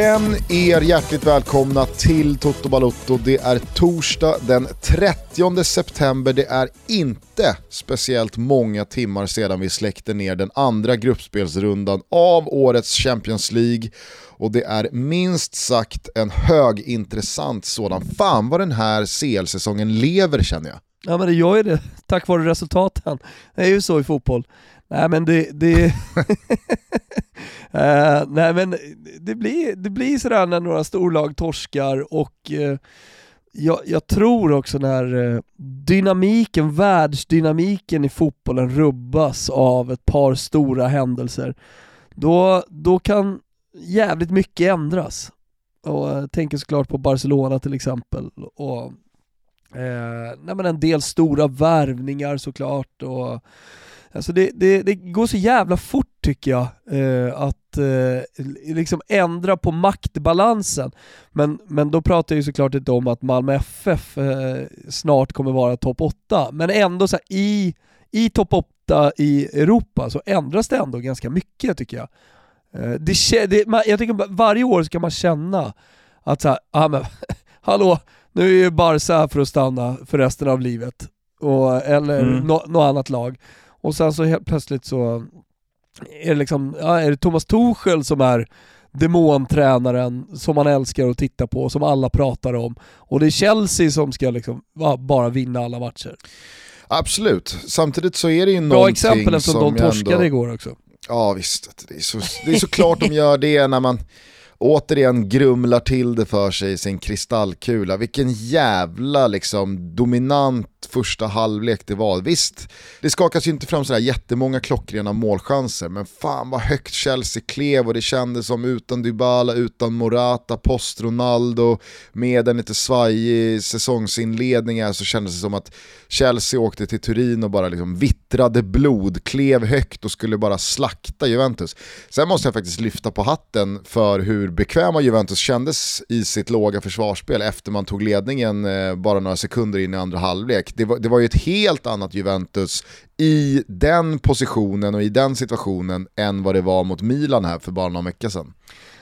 Känn er hjärtligt välkomna till Toto Balotto. Det är torsdag den 30 september. Det är inte speciellt många timmar sedan vi släckte ner den andra gruppspelsrundan av årets Champions League. Och det är minst sagt en högintressant sådan. Fan vad den här CL-säsongen lever känner jag. Ja men det gör ju det, tack vare resultaten. Det är ju så i fotboll. Nej men det... det uh, nej men det blir, det blir sådär när några storlag torskar och uh, jag, jag, tror också när eh, dynamiken, världsdynamiken i fotbollen rubbas av ett par stora händelser, då, då kan jävligt mycket ändras. Och jag tänker såklart på Barcelona till exempel. Och, eh, nej en del stora värvningar såklart. Och, Alltså det, det, det, går så jävla fort tycker jag, eh, att eh, liksom ändra på maktbalansen. Men, men då pratar jag ju såklart inte om att Malmö FF eh, snart kommer vara topp 8, men ändå så här, i, i topp 8 i Europa så ändras det ändå ganska mycket tycker jag. Eh, det, det, man, jag tycker varje år ska man känna att så här, ah, men, hallå, nu är ju Barca här för att stanna för resten av livet. Och, eller mm. något no annat lag. Och sen så helt plötsligt så är det liksom, ja, är det Thomas Tuchel som är demontränaren som man älskar att titta på, som alla pratar om. Och det är Chelsea som ska liksom bara vinna alla matcher. Absolut, samtidigt så är det ju Bra någonting exempel eftersom de torskade ändå... igår också. Ja visst, det är, så, det är såklart de gör det när man återigen grumlar till det för sig i sin kristallkula. Vilken jävla liksom dominant första halvlek det var. Visst, det skakas ju inte fram sådär jättemånga klockrena målchanser, men fan vad högt Chelsea klev och det kändes som utan Dybala, utan Morata, post Ronaldo, med en lite svajig säsongsinledning här så kändes det som att Chelsea åkte till Turin och bara liksom vittrade blod, klev högt och skulle bara slakta Juventus. Sen måste jag faktiskt lyfta på hatten för hur bekväma Juventus kändes i sitt låga försvarsspel efter man tog ledningen eh, bara några sekunder in i andra halvlek det var, det var ju ett helt annat Juventus i den positionen och i den situationen än vad det var mot Milan här för bara några veckor sedan.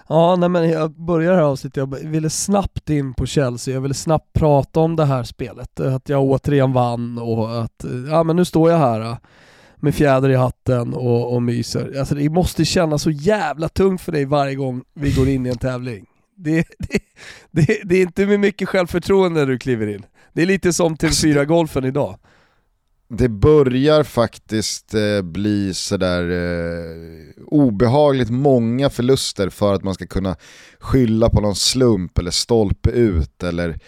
Ja, nej men jag börjar det här avsnittet, jag ville snabbt in på Chelsea, jag ville snabbt prata om det här spelet, att jag återigen vann och att, ja men nu står jag här eh, med fjäder i hatten och, och myser. Alltså det måste kännas så jävla tungt för dig varje gång vi går in i en tävling. Det, det, det, det är inte med mycket självförtroende du kliver in. Det är lite som TV4-golfen idag. Det börjar faktiskt eh, bli sådär eh, obehagligt många förluster för att man ska kunna skylla på någon slump eller stolpe ut eller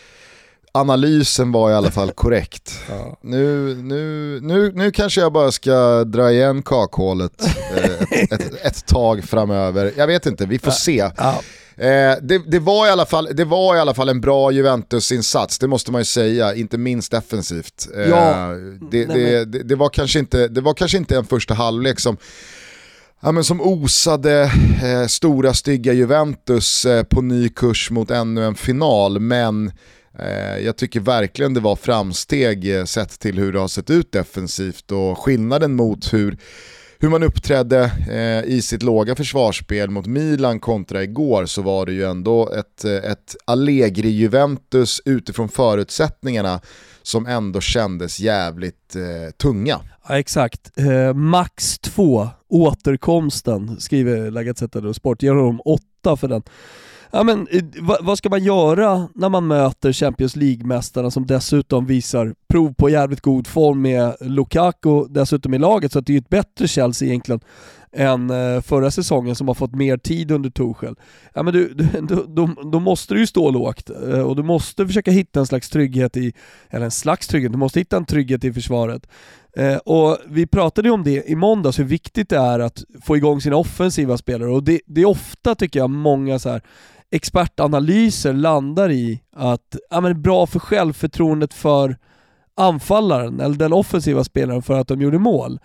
analysen var i alla fall korrekt. Ja. Nu, nu, nu, nu kanske jag bara ska dra igen kakhålet eh, ett, ett, ett, tag framöver. Jag vet inte, vi får se. Ja. Eh, det, det, var i alla fall, det var i alla fall en bra Juventus-insats, det måste man ju säga, inte minst defensivt. Eh, ja. det, det, det, var kanske inte, det var kanske inte en första halvlek som Ja, men som osade eh, stora stygga Juventus eh, på ny kurs mot ännu en final, men eh, jag tycker verkligen det var framsteg eh, sett till hur det har sett ut defensivt och skillnaden mot hur hur man uppträdde eh, i sitt låga försvarsspel mot Milan kontra igår så var det ju ändå ett, eh, ett Allegri-Juventus utifrån förutsättningarna som ändå kändes jävligt eh, tunga. Ja, exakt. Eh, max 2, återkomsten, skriver La Gazzetta dello Sport. Ger honom 8 för den. Ja, men, eh, vad ska man göra när man möter Champions League-mästarna som dessutom visar prov på jävligt god form med Lukaku dessutom i laget, så att det är ju ett bättre Chelsea egentligen än eh, förra säsongen som har fått mer tid under Tuchel. Ja, men du, du, då, då måste du ju stå lågt eh, och du måste försöka hitta en slags trygghet i, eller en slags trygghet, du måste hitta en trygghet i försvaret. Eh, och vi pratade ju om det i måndags, hur viktigt det är att få igång sina offensiva spelare och det, det är ofta tycker jag många så här expertanalyser landar i att ja, men bra för självförtroendet för anfallaren, eller den offensiva spelaren för att de gjorde mål.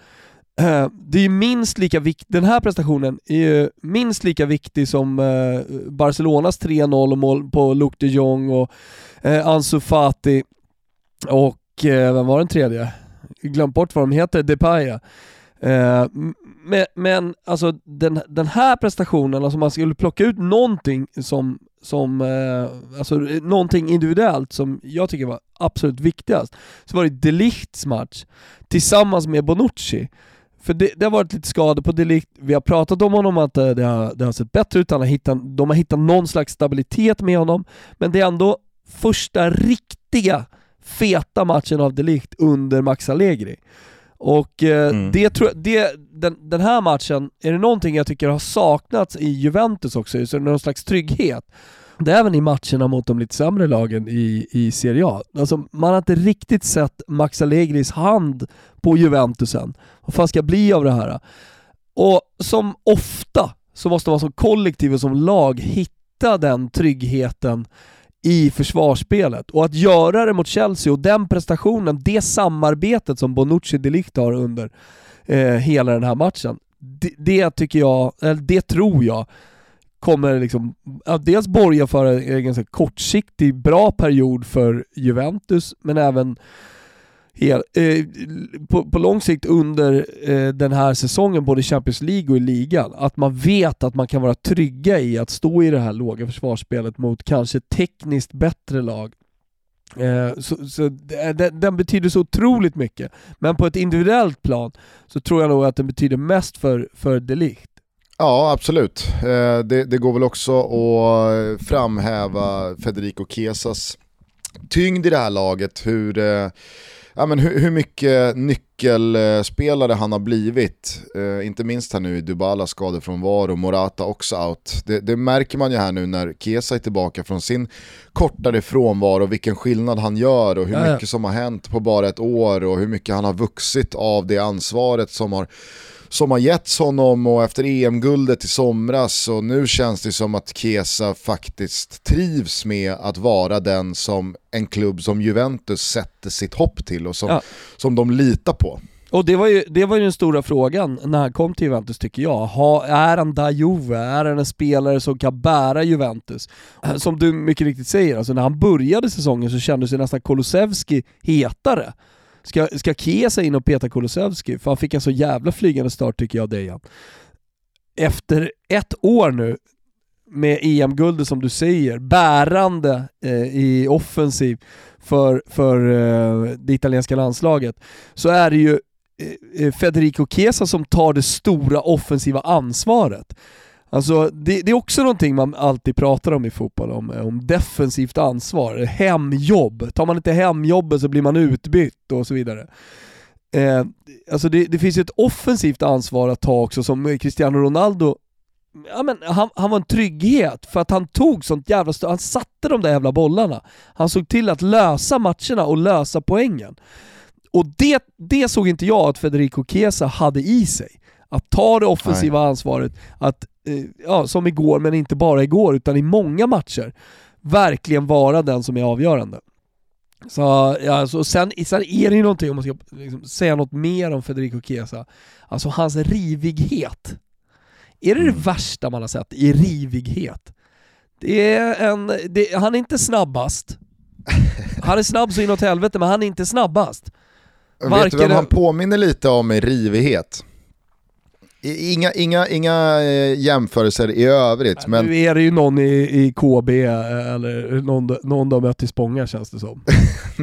Eh, det är minst lika vikt, den här prestationen är ju minst lika viktig som eh, Barcelonas 3-0 mål på Luke de Jong och eh, Ansu Fati och vem var den tredje? Glömt bort vad de heter, Depaya. Men, men alltså den, den här prestationen, alltså man skulle plocka ut någonting som, som eh, alltså någonting individuellt som jag tycker var absolut viktigast, så var det Delichts match tillsammans med Bonucci. För det, det, har varit lite skador på Delict, vi har pratat om honom att eh, det har, det har sett bättre ut, han har hittat, de har hittat någon slags stabilitet med honom, men det är ändå första riktiga feta matchen av Delict under Max Allegri. Och eh, mm. det, tror, det, den, den här matchen, är det någonting jag tycker har saknats i Juventus också, så är det någon slags trygghet. Det är även i matcherna mot de lite sämre lagen i, i Serie A. Alltså, man har inte riktigt sett Max Allegris hand på Juventusen. Vad fan ska bli av det här? Och som ofta så måste man som kollektiv och som lag hitta den tryggheten i försvarsspelet. Och att göra det mot Chelsea och den prestationen, det samarbetet som Bonucci Delict har under eh, hela den här matchen, det, det, tycker jag, eller det tror jag kommer liksom, dels borga för en ganska kortsiktig bra period för Juventus, men även hel, eh, på, på lång sikt under eh, den här säsongen, både i Champions League och i ligan, att man vet att man kan vara trygga i att stå i det här låga försvarsspelet mot kanske tekniskt bättre lag. Eh, så, så den, den, betyder så otroligt mycket. Men på ett individuellt plan så tror jag nog att den betyder mest för, för Delict. Ja, absolut. Eh, det, det, går väl också att framhäva Federico Chiesas tyngd i det här laget, hur eh, ja, men hur, hur mycket nyckelspelare han har blivit, eh, inte minst här nu i Dybala skadefrånvaro, Morata också out. Det, det, märker man ju här nu när Kesa är tillbaka från sin kortare frånvaro, vilken skillnad han gör och hur ja, ja. mycket som har hänt på bara ett år och hur mycket han har vuxit av det ansvaret som har som har getts honom och efter EM-guldet i somras och nu känns det som att Kesa faktiskt trivs med att vara den som en klubb som Juventus sätter sitt hopp till och som, ja. som de litar på. Och det var, ju, det var ju den stora frågan när han kom till Juventus tycker jag. Ha, är han da Juve? Är han en spelare som kan bära Juventus? Som du mycket riktigt säger, alltså när han började säsongen så kändes ju nästan Kolosevski hetare. Ska, ska Kesa in och peta Kulusevski? För han fick en så jävla flygande start tycker jag, Dejan. Efter ett år nu med EM-guldet som du säger, bärande eh, i offensiv för, för eh, det italienska landslaget, så är det ju eh, eh Federico Chiesa som tar det stora offensiva ansvaret. Alltså det, det, är också någonting man alltid pratar om i fotboll, om, om defensivt ansvar, hemjobb. Tar man inte hemjobbet så blir man utbytt och så vidare. Eh, alltså det, det, finns ju ett offensivt ansvar att ta också som Cristiano Ronaldo Ja, men han, han var en trygghet för att han tog sånt jävla stöd, han satte de där jävla bollarna. Han såg till att lösa matcherna och lösa poängen. Och det, det såg inte jag att Federico Chiesa hade i sig. Att ta det offensiva Nej. ansvaret, att ja, som igår, men inte bara igår, utan i många matcher, verkligen vara den som är avgörande. Så, ja, alltså, sen, sen är det ju någonting, om man ska liksom, säga något mer om Federico Chiesa, alltså hans rivighet. Är det det mm. värsta man har sett? I rivighet? Det är en, det, han är inte snabbast. Han är snabb så inåt helvete, men han är inte snabbast. Varken Vet du vem han påminner lite om i rivighet? Inga, inga, inga eh, jämförelser i övrigt. Nej, men... Nu är det ju någon i, i KB eh, eller någon, någon de mött i Spånga känns det som.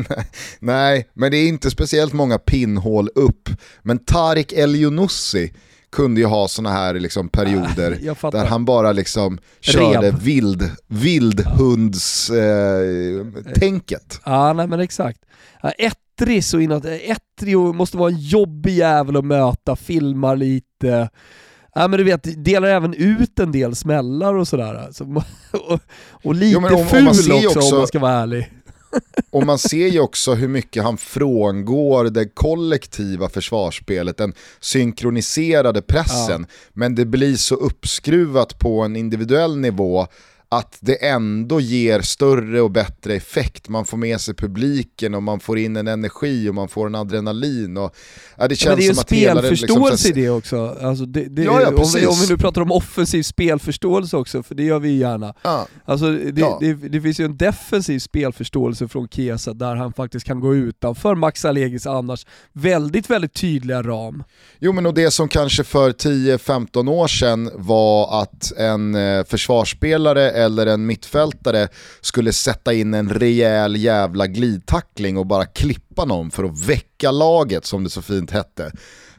Nej, men det är inte speciellt många pinnhål upp. Men Tarik El kunde ju ha sådana här liksom perioder där han bara liksom körde vild, vildhunds-tänket. Eh, ja, nej men exakt. Ett ettrig så inåt, ettrig måste vara en jobbig jävel att möta, filmar lite. Ja men du vet, delar även ut en del smällar och sådär. Alltså, och, och, lite jo, om, ful om också, också om man ska vara ärlig. Och man ser ju också hur mycket han frångår det kollektiva försvarsspelet, den synkroniserade pressen. Ja. Men det blir så uppskruvat på en individuell nivå att det ändå ger större och bättre effekt. Man får med sig publiken och man får in en energi och man får en adrenalin. Och, ja, det, känns ja, det är ju spelförståelse liksom, i det också. Alltså det, det, ja, ja, om, vi, om, vi, nu pratar om offensiv spelförståelse också, för det gör vi gärna. Ja. Alltså det, det, finns ju en defensiv spelförståelse från Chiesa där han faktiskt kan gå utanför Max Allegis annars väldigt, väldigt tydliga ram. Jo men och det som kanske för 10-15 år sedan var att en eh, försvarsspelare eller en mittfältare skulle sätta in en rejäl jävla glidtackling och bara klippa någon för att väcka laget som det så fint hette.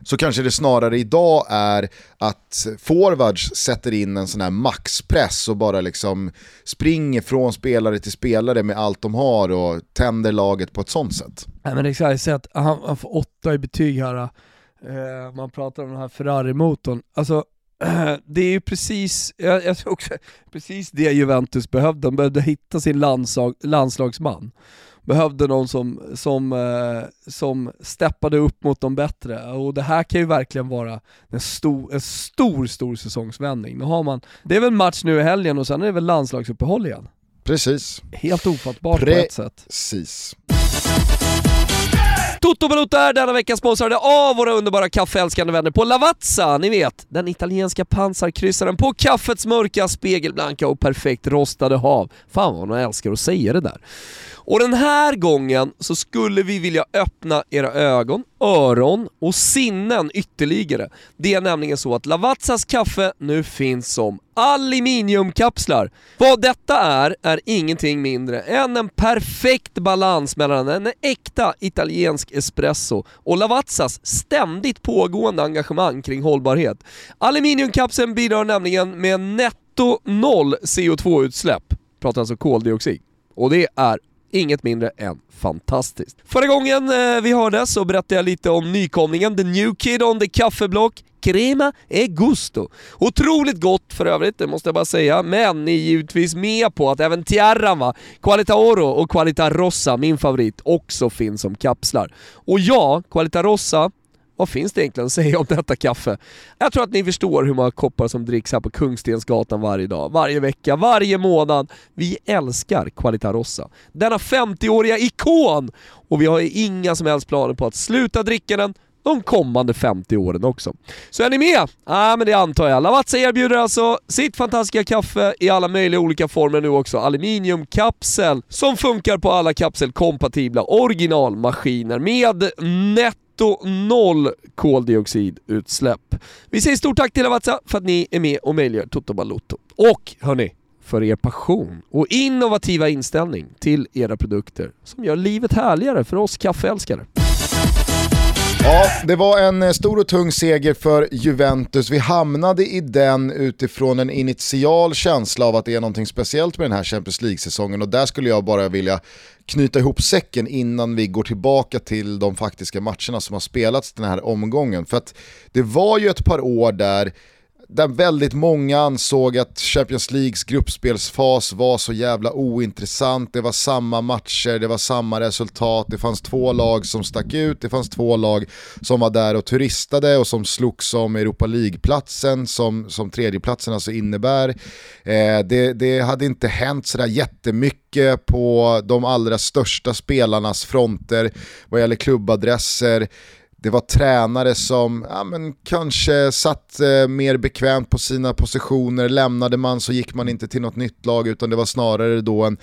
Så kanske det snarare idag är att forwards sätter in en sån här maxpress och bara liksom springer från spelare till spelare med allt de har och tänder laget på ett sånt sätt. Nej men exakt, jag att han, han får åtta i betyg här. Eh, man pratar om den här Ferrari-motorn. Alltså det är ju precis, jag, jag tror också, precis det Juventus behövde. De behövde hitta sin landslag, landslagsman. Behövde någon som, som, eh, som steppade upp mot de bättre. Och det här kan ju verkligen vara en stor, en stor, stor säsongsvändning. Nu har man, det är väl match nu i helgen och sen är det väl landslagsuppehåll igen. Precis. Helt ofattbart Pre på ett sätt. Precis. Toto Valuta är denna vecka sponsrade av våra underbara kaffeälskande vänner på Lavazza. Ni vet, den italienska pansarkryssaren på kaffets mörka, spegelblanka och perfekt rostade hav. Fan vad man älskar att säga det där. Och den här gången så skulle vi vilja öppna era ögon, öron och sinnen ytterligare. Det är nämligen så att Lavazzas kaffe nu finns som aluminiumkapslar. Vad detta är, är ingenting mindre än en perfekt balans mellan en äkta italiensk espresso och Lavazzas ständigt pågående engagemang kring hållbarhet. Aluminiumkapseln bidrar nämligen med netto noll CO2-utsläpp, pratar alltså koldioxid. Och det är inget mindre än fantastiskt. Förra gången eh, vi hördes så berättade jag lite om nykomlingen The New Kid on the Kaffeblock, Crema e Gusto. Otroligt gott för övrigt, det måste jag bara säga, men ni är givetvis med på att även tierran va, Qualita Oro och Qualita Rossa, min favorit, också finns som kapslar. Och ja, Qualita Rossa vad finns det egentligen att säga om detta kaffe? Jag tror att ni förstår hur många koppar som dricks här på Kungstensgatan varje dag, varje vecka, varje månad. Vi älskar Qualita Rossa. Denna 50-åriga ikon! Och vi har inga som helst planer på att sluta dricka den de kommande 50 åren också. Så är ni med? Ja, ah, men det antar jag. Lavazza erbjuder alltså sitt fantastiska kaffe i alla möjliga olika former nu också. Aluminiumkapsel som funkar på alla kapselkompatibla originalmaskiner med nätt netto noll koldioxidutsläpp. Vi säger stort tack till Avanza för att ni är med och möjliggör Toto Balotto. Och hörni, för er passion och innovativa inställning till era produkter som gör livet härligare för oss kaffeälskare. Ja, det var en eh, stor och tung seger för Juventus. Vi hamnade i den utifrån en initial känsla av att det är något speciellt med den här Champions League-säsongen och där skulle jag bara vilja knyta ihop säcken innan vi går tillbaka till de faktiska matcherna som har spelats den här omgången. För att det var ju ett par år där där väldigt många ansåg att Champions Leagues gruppspelsfas var så jävla ointressant, det var samma matcher, det var samma resultat, det fanns två lag som stack ut, det fanns två lag som var där och turistade och som slogs om Europa League-platsen som, som tredjeplatsen alltså innebär. Eh, det, det hade inte hänt sådär jättemycket på de allra största spelarnas fronter vad gäller klubbadresser. Det var tränare som ja, men kanske satt eh, mer bekvämt på sina positioner, lämnade man så gick man inte till något nytt lag utan det var snarare då en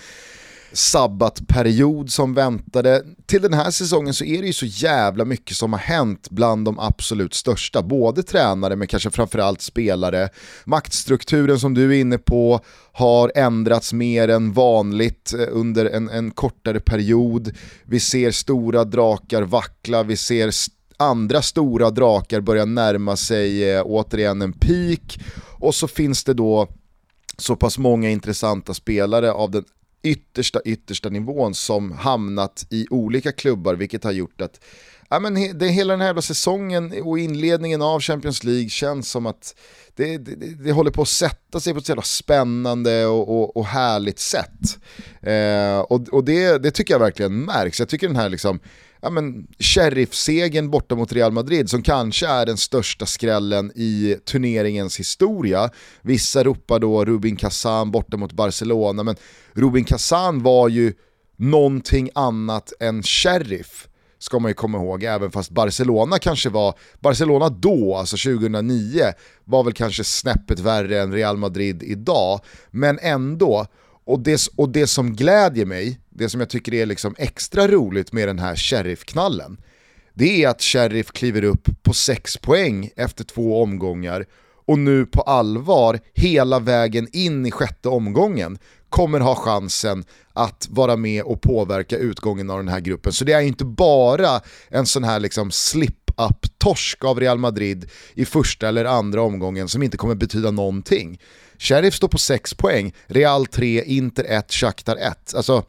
sabbatperiod som väntade. Till den här säsongen så är det ju så jävla mycket som har hänt bland de absolut största. Både tränare men kanske framförallt spelare. Maktstrukturen som du är inne på har ändrats mer än vanligt eh, under en, en kortare period. Vi ser stora drakar vackla, vi ser andra stora drakar börjar närma sig eh, återigen en peak och så finns det då så pass många intressanta spelare av den yttersta yttersta nivån som hamnat i olika klubbar vilket har gjort att ja, men he, det, hela den här jävla säsongen och inledningen av Champions League känns som att det, det, det håller på att sätta sig på ett så jävla spännande och, och, och härligt sätt. Eh, och och det, det tycker jag verkligen märks. Jag tycker den här liksom, ja men, sheriff-segern borta mot Real Madrid som kanske är den största skrällen i turneringens historia. Vissa ropar då Rubin Kazan borta mot Barcelona, men Rubin Kazan var ju någonting annat än sheriff ska man ju komma ihåg, även fast Barcelona kanske var, Barcelona då, alltså 2009, var väl kanske snäppet värre än Real Madrid idag, men ändå, och det, och det som glädjer mig, det som jag tycker är liksom extra roligt med den här Sheriff-knallen, det är att Sheriff kliver upp på 6 poäng efter två omgångar och nu på allvar hela vägen in i sjätte omgången kommer ha chansen att vara med och påverka utgången av den här gruppen. Så det är inte bara en sån här liksom slip-up-torsk av Real Madrid i första eller andra omgången som inte kommer betyda någonting. Sheriff står på 6 poäng, Real 3, Inter 1, Shakhtar 1. Alltså,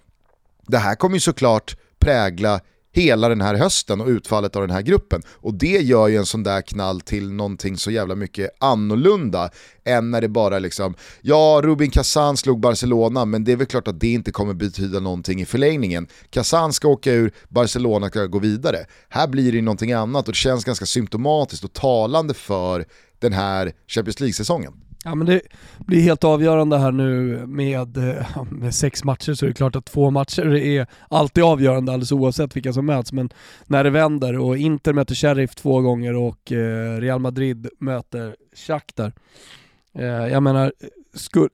det här kommer ju såklart prägla hela den här hösten och utfallet av den här gruppen. Och det gör ju en sån där knall till någonting så jävla mycket annorlunda än när det bara liksom, ja Rubin Kazan slog Barcelona men det är väl klart att det inte kommer betyda någonting i förlängningen. Kazan ska åka ur, Barcelona ska gå vidare. Här blir det någonting annat och det känns ganska symptomatiskt och talande för den här Champions League-säsongen. Ja men det blir helt avgörande här nu med, eh, med sex matcher så är det klart att två matcher är alltid avgörande alldeles oavsett vilka som möts. Men när det vänder och Inter möter Sheriff två gånger och eh, Real Madrid möter Shakhtar. Eh, jag menar,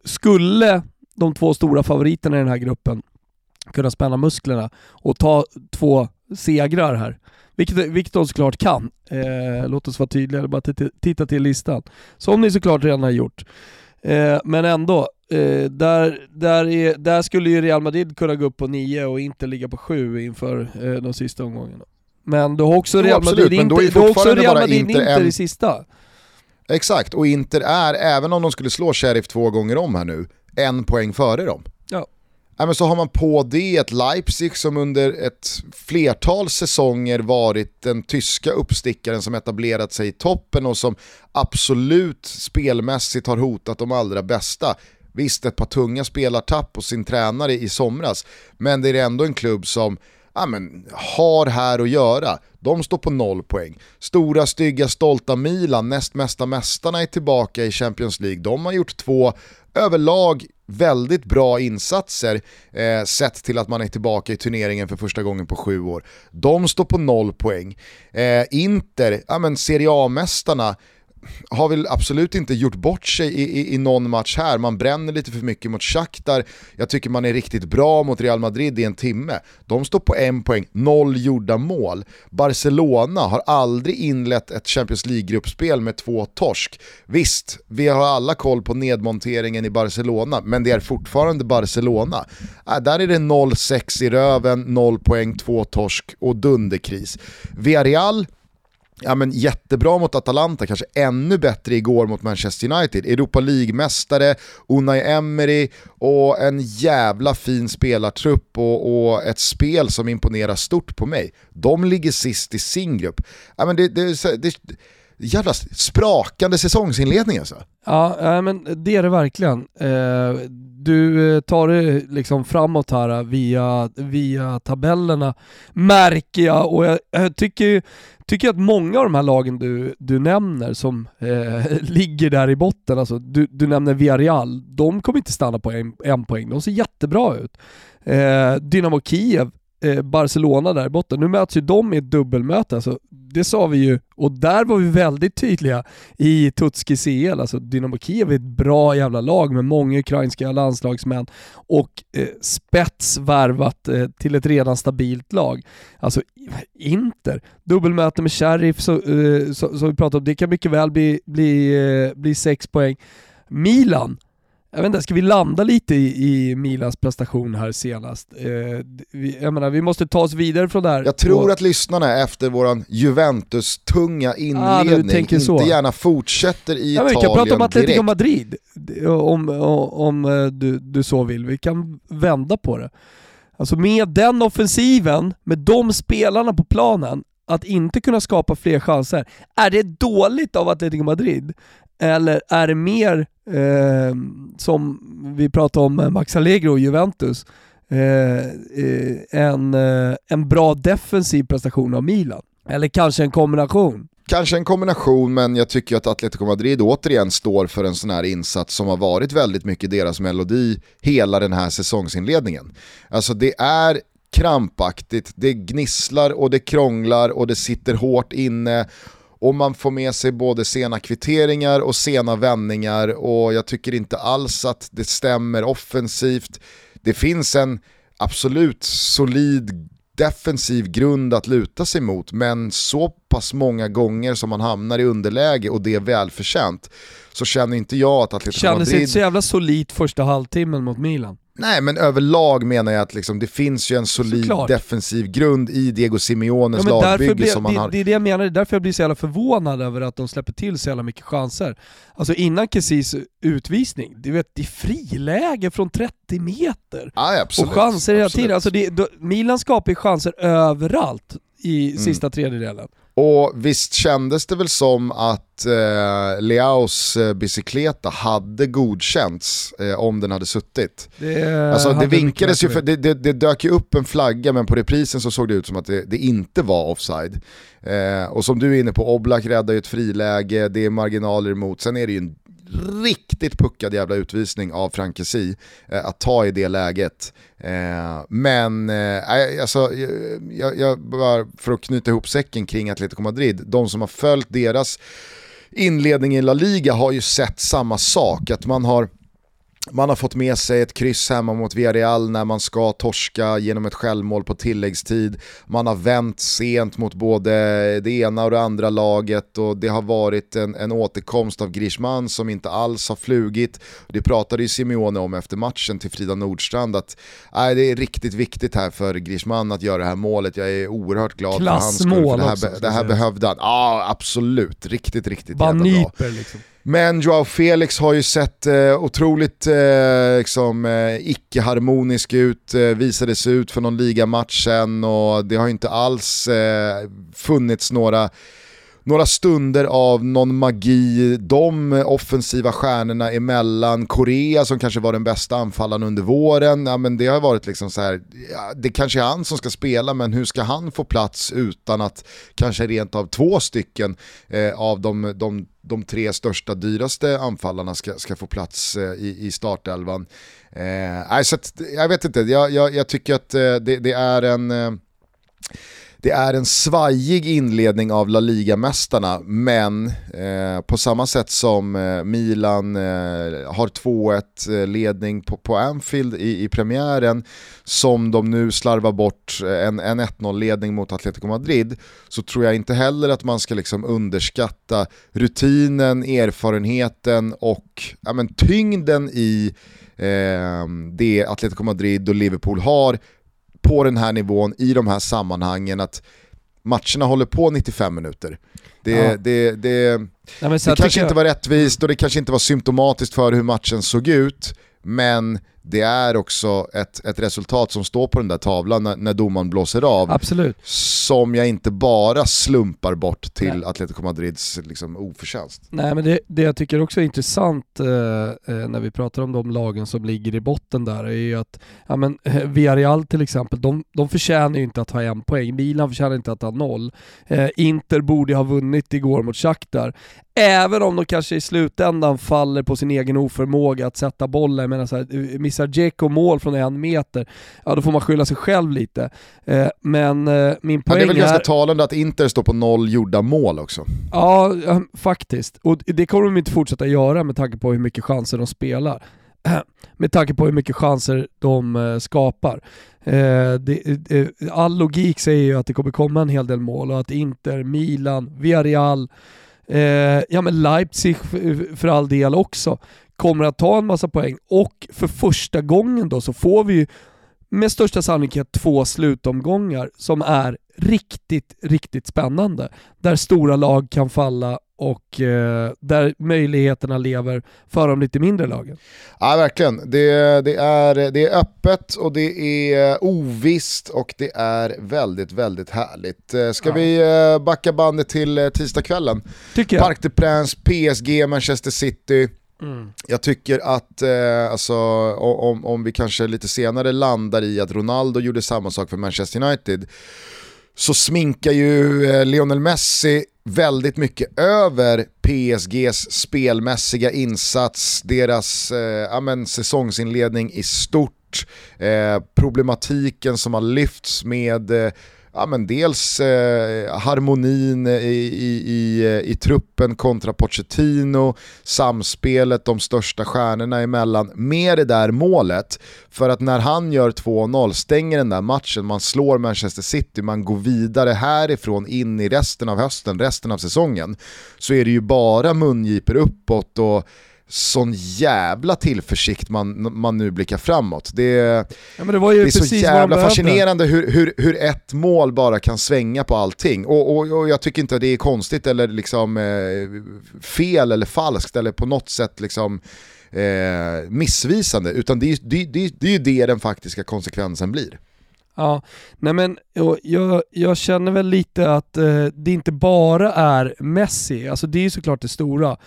skulle de två stora favoriterna i den här gruppen kunna spänna musklerna och ta två segrar här vilket, vilket de såklart kan. Eh, låt oss vara tydliga, bara titta till listan. Som ni såklart redan har gjort. Eh, men ändå, eh, där, där, är, där skulle ju Real Madrid kunna gå upp på 9 och inte ligga på 7 inför eh, de sista omgångarna. Men du har också Real Madrid, absolut, inte, du har också Real Madrid Inter, Inter en... i sista. Exakt, och Inter är, även om de skulle slå Sheriff två gånger om här nu, en poäng före dem. Men så har man på det ett Leipzig som under ett flertal säsonger varit den tyska uppstickaren som etablerat sig i toppen och som absolut spelmässigt har hotat de allra bästa. Visst, ett par tunga spelartapp och sin tränare i somras, men det är ändå en klubb som ja, men, har här att göra. De står på noll poäng. Stora, stygga, stolta Milan, näst mesta mästarna är tillbaka i Champions League. De har gjort två överlag väldigt bra insatser eh, sett till att man är tillbaka i turneringen för första gången på sju år. De står på noll poäng. Eh, Inter, ja men Serie A-mästarna, har väl absolut inte gjort bort sig i, i, i, någon match här. Man bränner lite för mycket mot Shakhtar. Jag tycker man är riktigt bra mot Real Madrid i en timme. De står på en poäng, noll gjorda mål. Barcelona har aldrig inlett ett Champions League-gruppspel med två torsk. Visst, vi har alla koll på nedmonteringen i Barcelona, men det är fortfarande Barcelona. Äh, där är det 0-6 i röven, 0 poäng, 2 torsk och dunderkris. Villarreal ja, men jättebra mot Atalanta, kanske ännu bättre igår mot Manchester United. Europa League-mästare, Unai Emery och en jävla fin spelartrupp och, och, ett spel som imponerar stort på mig. De ligger sist i sin grupp. Ja, men det, det, det, jävla sprakande säsongsinledning alltså. Ja, men det är det verkligen. Eh, du eh, tar det liksom framåt här eh, via, via tabellerna märker jag och jag, jag tycker, tycker att många av de här lagen du, du nämner som eh, ligger där i botten, alltså du, du nämner Villarreal, de kommer inte stanna på en, en poäng, de ser jättebra ut. Eh, Dynamo Kiev Eh, Barcelona där i botten. Nu möts ju de i ett dubbelmöte, alltså, det sa vi ju, och där var vi väldigt tydliga i Tutski CL. Alltså Dynamo Kiev är ett bra jävla lag med många ukrainska landslagsmän och eh, spets värvat eh, till ett redan stabilt lag. Alltså Inter, dubbelmöte med Sheriff som eh, så, så vi pratade om, det kan mycket väl bli, bli, eh, bli sex poäng. Milan, jag vet inte, ska vi landa lite i, i Milans prestation här senast? Eh, vi, jag menar, vi måste ta oss vidare från det här. Jag tror och... att lyssnarna efter våran Juventus-tunga inledning ah, inte så. gärna fortsätter i ja, Italien Vi kan prata om Atletico. Madrid, om, om, om eh, du, du så vill. Vi kan vända på det. Alltså med den offensiven, med de spelarna på planen, att inte kunna skapa fler chanser, är det dåligt av Atletico Madrid? Eller är det mer, eh, som vi pratade om med Max Allegro och Juventus, eh, eh, en, eh, en bra defensiv prestation av Milan? Eller kanske en kombination? Kanske en kombination, men jag tycker att Atletico Madrid återigen står för en sån här insats som har varit väldigt mycket deras melodi hela den här säsongsinledningen. Alltså det är krampaktigt, det gnisslar och det krånglar och det sitter hårt inne och man får med sig både sena kvitteringar och sena vändningar och jag tycker inte alls att det stämmer offensivt. Det finns en absolut solid defensiv grund att luta sig mot, men så pass många gånger som man hamnar i underläge och det är välförtjänt så känner inte jag att Atletico Madrid... Kändes inte så jävla solitt första halvtimmen mot Milan. Nej men överlag menar jag att liksom, det finns ju en solid Såklart. defensiv grund i Diego Simeones ja, lagbygge blir, som man det, har... Det är det jag menar, det är därför jag blir så jävla förvånad över att de släpper till så jävla mycket chanser. Alltså innan Kessis utvisning, du vet det är friläge från 30 meter. Ja, absolut, och chanser hela tiden. Alltså det, då, Milan skapar ju chanser överallt i mm. sista tredjedelen. Och visst kändes det väl som att eh, Leaos eh, bicykleta hade godkänts eh, om den hade suttit. Det, alltså, det vinkades ju, för, det, det, det, dök ju upp en flagga men på reprisen så såg det ut som att det, det inte var offside. Eh, och som du är inne på, Oblak räddar ju ett friläge, det är marginaler emot, sen är det ju en riktigt puckad jävla utvisning av Frankesi eh, att ta i det läget. Eh, men eh, alltså, eh, jag, jag, bara för att knyta ihop säcken kring Atletico Madrid, de som har följt deras inledning i La Liga har ju sett samma sak, att man har man har fått med sig ett kryss hemma mot Villarreal när man ska torska genom ett självmål på tilläggstid. Man har vänt sent mot både det ena och det andra laget och det har varit en, en återkomst av Griezmann som inte alls har flugit. Det pratade ju Simeone om efter matchen till Frida Nordstrand att nej, det är riktigt viktigt här för Griezmann att göra det här målet. Jag är oerhört glad för hans skull. För det här, också, det här behövde han. Ja, absolut. Riktigt, riktigt jävla bra. Liksom. Men Joao Felix har ju sett eh, otroligt eh, liksom, eh, icke-harmonisk ut, eh, visades ut för någon ligamatch sen och det har inte alls eh, funnits några några stunder av någon magi, de offensiva stjärnorna emellan, Korea som kanske var den bästa anfallaren under våren, ja, men det har varit liksom så här, ja, det kanske är han som ska spela men hur ska han få plats utan att kanske rent av två stycken eh, av de, de, de, tre största, dyraste anfallarna ska, ska få plats eh, i, i startelvan. Eh, så att, jag vet inte, jag, jag, jag tycker att eh, det, det, är en eh, det är en svajig inledning av La Liga-mästarna, men eh, på samma sätt som eh, Milan eh, har 2-1 eh, ledning på, på Anfield i, i premiären, som de nu slarvar bort eh, en, en 1-0-ledning mot Atletico Madrid, så tror jag inte heller att man ska liksom underskatta rutinen, erfarenheten och ja, men, tyngden i eh, det Atletico Madrid och Liverpool har på den här nivån i de här sammanhangen att matcherna håller på 95 minuter. Det, ja. det, det, Nej, det kanske inte var rättvist och det kanske inte var symptomatiskt för hur matchen såg ut, men det är också ett, ett resultat som står på den där tavlan när, när domaren blåser av. Absolut. Som jag inte bara slumpar bort till Nej. Atletico Madrids liksom, oförtjänst. Nej men det, det jag tycker också är intressant eh, eh när vi pratar om de lagen som ligger i botten där är ju att ja, men, eh, Villarreal till exempel, de, de förtjänar ju inte att ha en poäng. Milan förtjänar inte att ha noll. Eh, Inter borde ha vunnit igår mot Shakhtar. Även om de kanske i slutändan faller på sin egen oförmåga att sätta bollen, menar så här, missar Dzeko mål från en meter, ja då får man skylla sig själv lite. Eh, men eh, min poäng är... Det är väl ganska talande att Inter står på noll gjorda mål också. Ja, faktiskt. Och det kommer de inte fortsätta göra med tanke på hur mycket chanser de spelar. med tanke på hur mycket chanser de eh, skapar. all logik säger ju att det kommer komma en hel del mål och att Inter, Milan, Villarreal, ja men Leipzig för all del också kommer att ta en massa poäng och för första gången då så får vi med största sannolikhet två slutomgångar som är riktigt, riktigt spännande. Där stora lag kan falla och eh, där möjligheterna lever för de lite mindre lagen. Ja verkligen, det, det, är, det är öppet och det är ovisst och det är väldigt, väldigt härligt. Eh, ska ja. vi eh, backa bandet till eh, tisdagskvällen? Tycker jag. Parc des Princes, PSG, Manchester City. Mm. Jag tycker att, eh, alltså, om, om vi kanske lite senare landar i att Ronaldo gjorde samma sak för Manchester United, så sminkar ju eh, Lionel Messi väldigt mycket över PSGs spelmässiga insats, deras eh, amen, säsongsinledning i stort, eh, problematiken som har lyfts med eh, ja, men dels eh, harmonin i, i, i, eh, i, truppen kontra Pochettino, samspelet de största stjärnorna emellan med det där målet. För att när han gör 2-0, stänger den där matchen, man slår Manchester City, man går vidare härifrån in i resten av hösten, resten av säsongen, så är det ju bara mungiper uppåt och sån jävla tillförsikt man, man nu blickar framåt. Det, ja, det, det är så jävla fascinerande hur, hur, hur ett mål bara kan svänga på allting. Och, och, och jag tycker inte att det är konstigt eller liksom eh, fel eller falskt eller på något sätt liksom eh, missvisande, utan det är, det, det, det är ju det den faktiska konsekvensen blir. Ja, nej men jag, jag känner väl lite att eh, det inte bara är Messi, alltså det är ju såklart det stora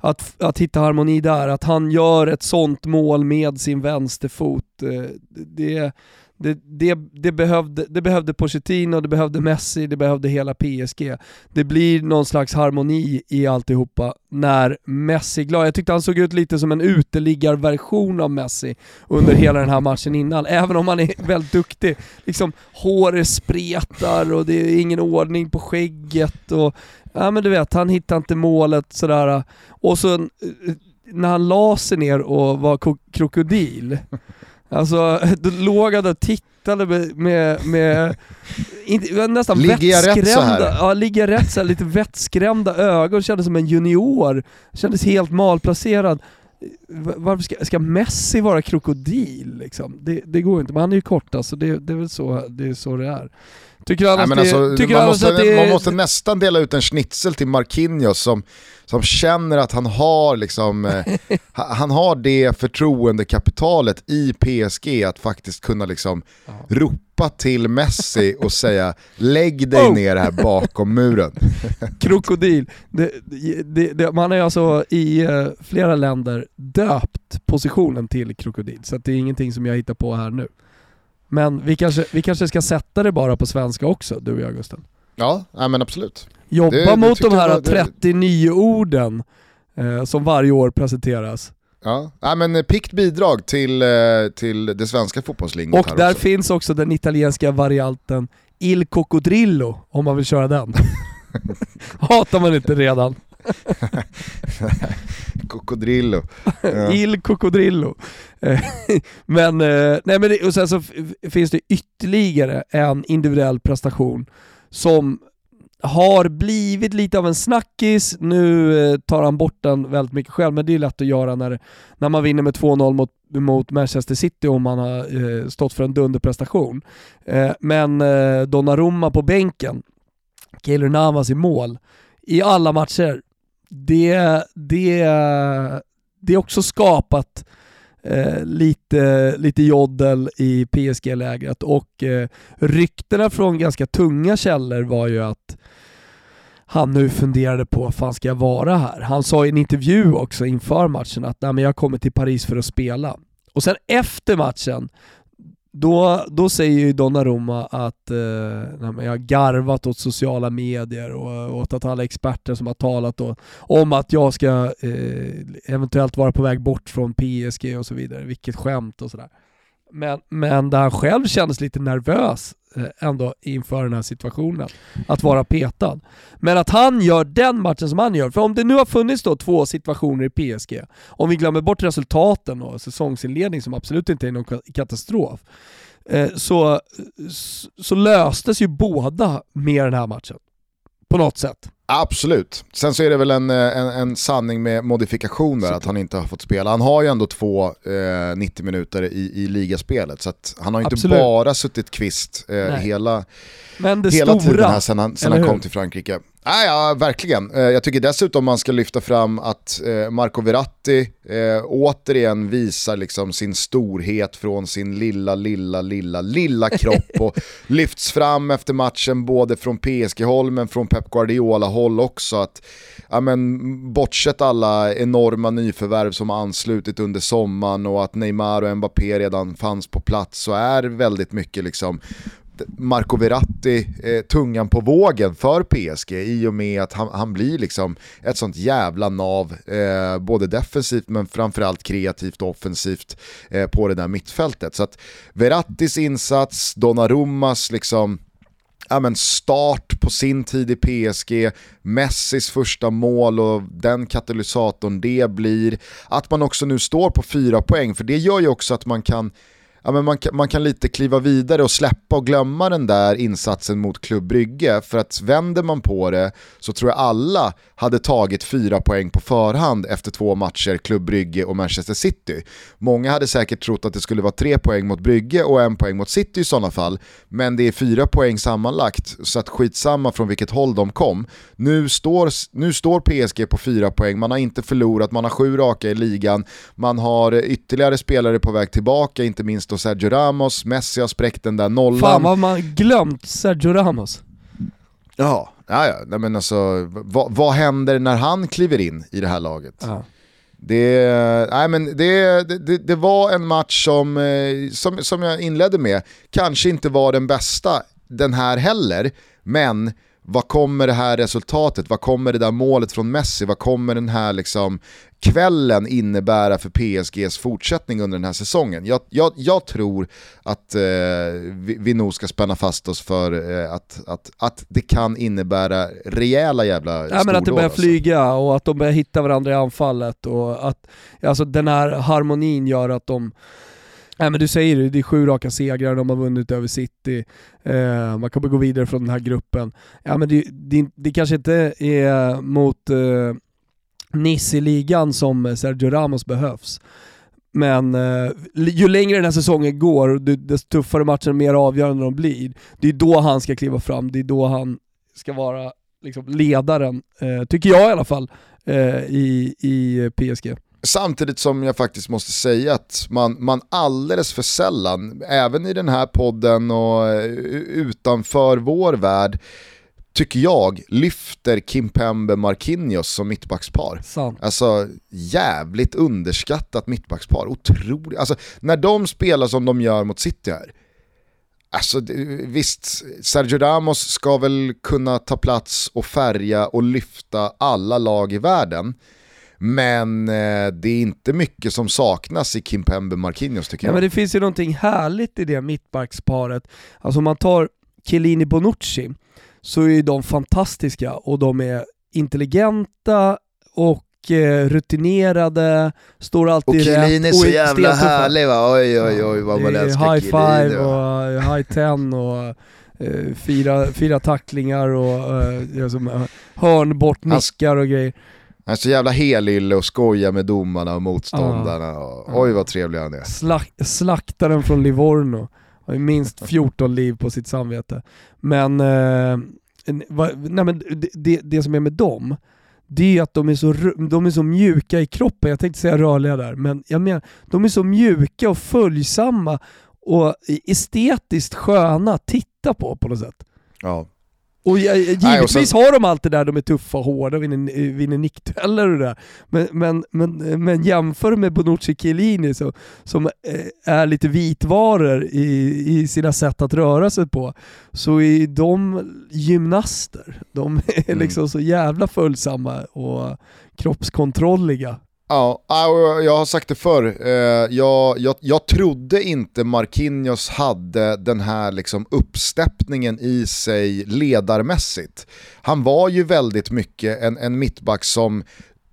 att, att hitta harmoni där, att han gör ett sånt mål med sin vänsterfot. Eh, det, det, det, det, behövde, det behövde Pochettino, det behövde Messi, det behövde hela PSG. Det blir någon slags harmoni i alltihopa när Messi är glad. Jag tyckte han såg ut lite som en uteliggarversion av Messi under hela den här matchen innan, även om han är väldigt duktig. Liksom håret spretar och det är ingen ordning på skägget och ja men du vet, han hittar inte målet sådär. Och så eh, när han la sig ner och var krokodil, Alltså, då låg han och tittade med, med, med inte, nästan ligger jag rätt så här? Ja, ligger jag rätt så här, lite vettskrämda ögon, kändes som en junior. Kändes helt malplacerad. Varför ska, ska Messi vara krokodil liksom? Det, det går inte, men han är ju kort alltså, det, det är väl så det är. Så det är. Tycker annars, alltså, man, måste, det... man måste nästan dela ut en schnitzel till Marquinhos som, som känner att han har, liksom, eh, han har det förtroendekapitalet i PSG att faktiskt kunna liksom ropa till Messi och säga lägg dig oh. ner här bakom muren. Krokodil. Det, det, det, man ju alltså i uh, flera länder döpt positionen till krokodil, så det är ingenting som jag hittar på här nu. Men vi kanske, vi kanske ska sätta det bara på svenska också, du och jag Gusten. Ja, ja men absolut. Jobba det, mot de här var, 39 orden eh, som varje år presenteras. Ja, ja men pikt bidrag till, eh, till det svenska fotbollslingot Och där också. finns också den italienska varianten Il Coccodrillo, om man vill köra den. Hatar man inte redan. Cocodrillo. Ja. Il Cocodrillo. Eh, men, eh, nej men det, och sen så finns det ytterligare en individuell prestation som har blivit lite av en snackis, nu eh, tar han bort den väldigt mycket själv, men det är lätt att göra när, när man vinner med 2-0 mot, mot Manchester City om man har eh, stått för en dunderprestation. Eh, men eh, Donnarumma på bänken, Keylor Navas i mål, i alla matcher, det, det, det är också skapat eh, lite, lite joddel i PSG-lägret och eh, ryktena från ganska tunga källor var ju att han nu funderade på, vad fan ska jag vara här? Han sa i en intervju också inför matchen att Nej, men jag kommer till Paris för att spela. Och sen efter matchen då, då säger ju Donnarumma att eh, jag har garvat åt sociala medier och åt att alla experter som har talat då, om att jag ska eh, eventuellt vara på väg bort från PSG och så vidare. Vilket skämt och sådär. Men, men där han själv kändes lite nervös eh, ändå inför den här situationen, att vara petad. Men att han gör den matchen som han gör, för om det nu har funnits då två situationer i PSG, om vi glömmer bort resultaten och säsongsinledning som absolut inte är någon katastrof, eh, så, så löstes ju båda med den här matchen. På något sätt. Absolut. Sen så är det väl en, en, en sanning med modifikation där, att han inte har fått spela. Han har ju ändå två eh, 90 minuter i, i ligaspelet, så han har ju inte bara suttit kvist eh, hela, hela stora, tiden här sen han, sen han kom till Frankrike. Ah, ja, verkligen. Eh, jag tycker dessutom man ska lyfta fram att eh, Marco Verratti eh, återigen visar liksom sin storhet från sin lilla, lilla, lilla, lilla kropp och lyfts fram efter matchen både från PSG-håll men från Pep Guardiola-håll också. Att, ja, men, bortsett alla enorma nyförvärv som har anslutit under sommaren och att Neymar och Mbappé redan fanns på plats så är väldigt mycket liksom Marco Verratti eh, tungan på vågen för PSG i och med att han, han blir liksom ett sånt jävla nav, eh, både defensivt men framförallt kreativt och offensivt eh, på det där mittfältet. Så att Verrattis insats, Donnarummas liksom ja, men start på sin tid i PSG, Messis första mål och den katalysatorn det blir. Att man också nu står på fyra poäng, för det gör ju också att man kan ja, men man, kan, man kan lite kliva vidare och släppa och glömma den där insatsen mot Klubb Brygge. För att vänder man på det så tror jag alla hade tagit fyra poäng på förhand efter två matcher, Klubb Brygge och Manchester City. Många hade säkert trott att det skulle vara tre poäng mot Brygge och en poäng mot City i sådana fall. Men det är fyra poäng sammanlagt, så att skitsamma från vilket håll de kom. Nu står, nu står PSG på fyra poäng, man har inte förlorat, man har sju raka i ligan, man har ytterligare spelare på väg tillbaka, inte minst och Sergio Ramos, Messi har spräckt den där nollan. Fan vad man glömt Sergio Ramos. Ja, ja, ja. Men alltså, vad, vad händer när han kliver in i det här laget? Ja. Det, nej men det, det, det, var en match som, eh, som, som jag inledde med, kanske inte var den bästa den här heller, men vad kommer det här resultatet, vad kommer det där målet från Messi, vad kommer den här liksom kvällen innebära för PSGs fortsättning under den här säsongen? Jag, jag, jag tror att eh, vi, vi nog ska spänna fast oss för eh, att, att, att det kan innebära rejäla jävla Ja men att det börjar alltså. flyga och att de börjar hitta varandra i anfallet och att alltså, den här harmonin gör att de Nej men du säger det, det är sju raka segrar, de har vunnit över City, eh, man kommer gå vidare från den här gruppen. Ja men det, det, det kanske inte är mot eh, Nice i ligan som Sergio Ramos behövs. Men eh, ju längre den här säsongen går, desto tuffare matcher och mer avgörande de blir, det är då han ska kliva fram, det är då han ska vara liksom, ledaren, eh, tycker jag i alla fall, eh, i, i PSG. Samtidigt som jag faktiskt måste säga att man, man alldeles för sällan, även i den här podden och eh, utanför vår värld, tycker jag, lyfter Kimpembe Marquinhos som mittbackspar. Sant. Alltså jävligt underskattat mittbackspar. Otroligt. Alltså när de spelar som de gör mot City här, Alltså visst, Sergio Ramos ska väl kunna ta plats och färga och lyfta alla lag i världen. Men eh, det är inte mycket som saknas i Kimpembe Marquinhos tycker ja, jag. Men det finns ju någonting härligt i det mittbacksparet. Alltså om man tar Chiellini Bonucci, så är de fantastiska och de är intelligenta och eh, rutinerade, står alltid rätt. Och Chiellini är så jävla härlig va, oj oj oj vad man älskar High five och eh, high ten och eh, fyra, fyra tacklingar och som, hörn bort nickar och grejer. Han är så jävla helylle och skojar med domarna och motståndarna. Ah. Oj vad trevlig han är. Slak slaktaren från Livorno. Har ju minst 14 liv på sitt samvete. Men, eh, va, nej, men det, det som är med dem, det är att de är, så, de är så mjuka i kroppen. Jag tänkte säga rörliga där, men jag menar, de är så mjuka och följsamma och estetiskt sköna att titta på på något sätt. Ja. Och givetvis Nej, och sen... har de allt det där, de är tuffa och hårda, vinner, vinner nickdueller och det där. Men, men, men, men jämför med Bonucci Chiellini så, som eh, är lite vitvaror i, i sina sätt att röra sig på, så är de gymnaster. De är mm. liksom så jävla följsamma och kroppskontrolliga. Ja, ah, jag har sagt det förr. Eh, jag, jag, jag trodde inte Marquinhos hade den här liksom uppsteppningen i sig ledarmässigt. Han var ju väldigt mycket en, en mittback som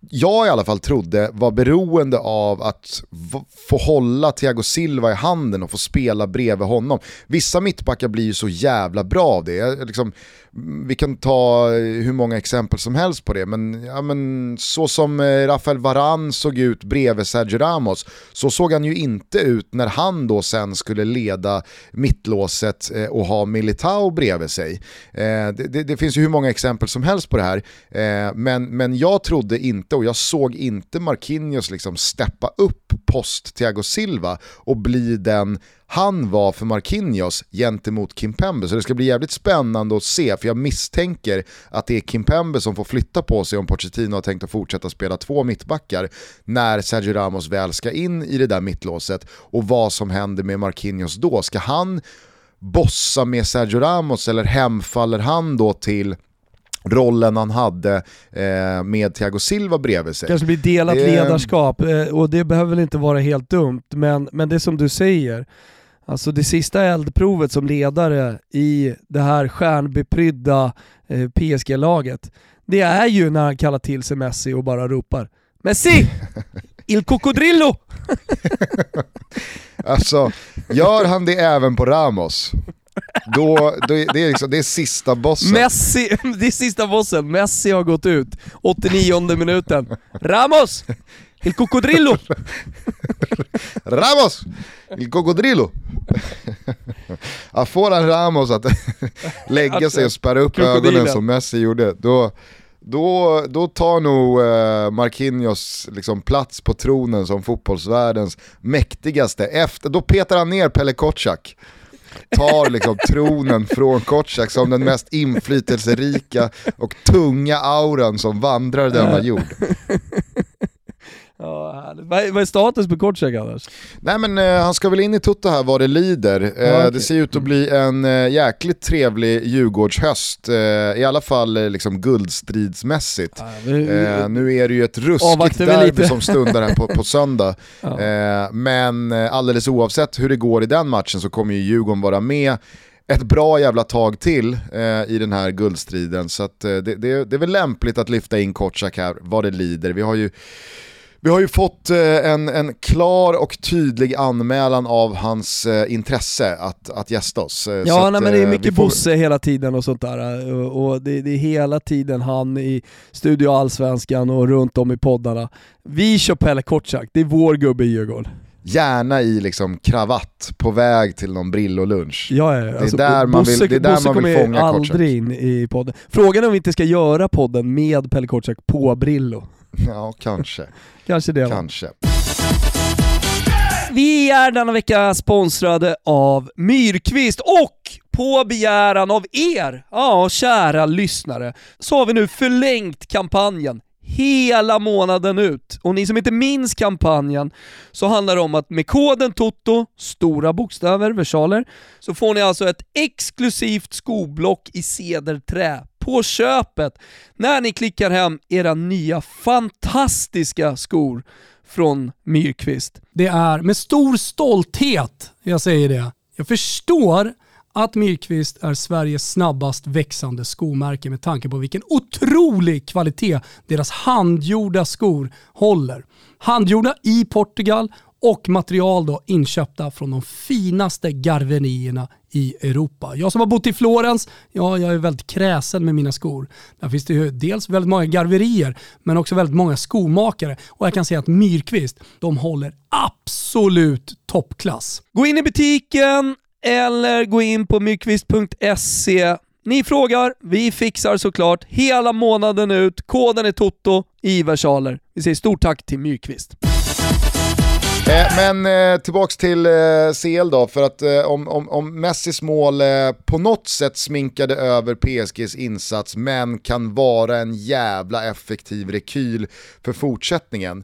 jag i alla fall trodde var beroende av att få hålla Thiago Silva i handen och få spela bredvid honom. Vissa mittbackar blir ju så jävla bra av det. Liksom, vi kan ta eh, hur många exempel som helst på det, men, ja, men så som eh, Rafael Varan såg ut bredvid Sergio Ramos, så såg han ju inte ut när han då sen skulle leda mittlåset eh, och ha Militao bredvid sig. Det, det, det, finns ju hur många exempel som helst på det här, men, men jag trodde inte och jag såg inte Marquinhos liksom steppa upp post Thiago Silva och bli den han var för Marquinhos gentemot Kimpembe. Så det ska bli jävligt spännande att se, för jag misstänker att det är Kimpembe som får flytta på sig om Pochettino har tänkt att fortsätta spela två mittbackar när Sergio Ramos väl ska in i det där mittlåset och vad som händer med Marquinhos då. Ska han bossa med Sergio Ramos eller hemfaller han då till rollen han hade eh, med Thiago Silva bredvid sig. Kanske blir delat ledarskap eh, och det behöver väl inte vara helt dumt, men, men det som du säger, Alltså det sista eldprovet som ledare i det här stjärnbeprydda eh, PSG-laget, det är ju när han kallar till sig Messi och bara ropar Messi! Il Cocodrillo! alltså, gör han det även på Ramos, då, då det, är liksom, det är sista bossen. Messi, det är sista bossen. Messi har gått ut, 89 minuten. Ramos! Il cocodrillo! Ramos! Il cocodrillo! ja, får han Ramos att lägga sig och spärra upp ögonen som Messi gjorde, då, då, då tar nog eh, Marquinhos liksom plats på tronen som fotbollsvärldens mäktigaste. Efter, då petar han ner Pelle Kotschack tar liksom tronen från Kotschak som den mest inflytelserika och tunga auran som vandrar denna jord. Ja, vad, är, status på Kotschak annars? Nej men eh, han ska väl in i Toto här vad det lider. Eh, okay. Det ser ut att bli en eh, jäkligt trevlig Djurgårdshöst, eh, i alla fall eh, liksom guldstridsmässigt. Vi, eh, nu är det ju ett ruskigt derby som stundar här på, på söndag. Ja. men alldeles oavsett hur det går i den matchen så kommer ju Djurgården vara med ett bra jävla tag till eh, i den här guldstriden. Så att, eh, det, det, det, är väl lämpligt att lyfta in Kotschak här, vad det lider. Vi har ju vi har ju fått eh, en, en klar och tydlig anmälan av hans eh, intresse att, att gästa oss. Eh, ja, nej, men det är mycket får... Bosse hela tiden och sånt där. Och det, det, är hela tiden han i Studio Allsvenskan och runt om i poddarna. Vi kör Pelle Kortsak, det är vår gubbe i Djurgården. Gärna i liksom kravatt på väg till någon Brillo-lunch. Ja, ja, det är alltså, där man vill, det är där Bosse man vill fånga aldrig in i podden. Frågan är om vi inte ska göra podden med Pelle Kortsak på Brillo. Ja, kanske. kanske det Kanske. Vi är denna vecka sponsrade av Myrkvist och på begäran av er, ja kära lyssnare, så har vi nu förlängt kampanjen hela månaden ut. Och ni som inte minns kampanjen så handlar det om att med koden TOTO, stora bokstäver, versaler, så får ni alltså ett exklusivt skoblock i cederträ på köpet när ni klickar hem era nya fantastiska skor från Myrkvist. Det är med stor stolthet jag säger det. Jag förstår att Myrkvist är Sveriges snabbast växande skomärke med tanke på vilken otrolig kvalitet deras handgjorda skor håller. Handgjorda i Portugal och material då inköpta från de finaste garvenierna i Europa. Jag som har bott i Florens, ja, jag är väldigt kräsen med mina skor. Där finns det ju dels väldigt många garverier, men också väldigt många skomakare. Och jag kan säga att Myrkvist, de håller absolut toppklass. Gå in i butiken eller gå in på myrkvist.se ni frågar, vi fixar såklart hela månaden ut. Koden är TOTO i versaler. Vi säger stort tack till Myrkvist. Eh, men eh, tillbaks till eh, CL då, för att eh, om, om, om Messis mål eh, på något sätt sminkade över PSGs insats men kan vara en jävla effektiv rekyl för fortsättningen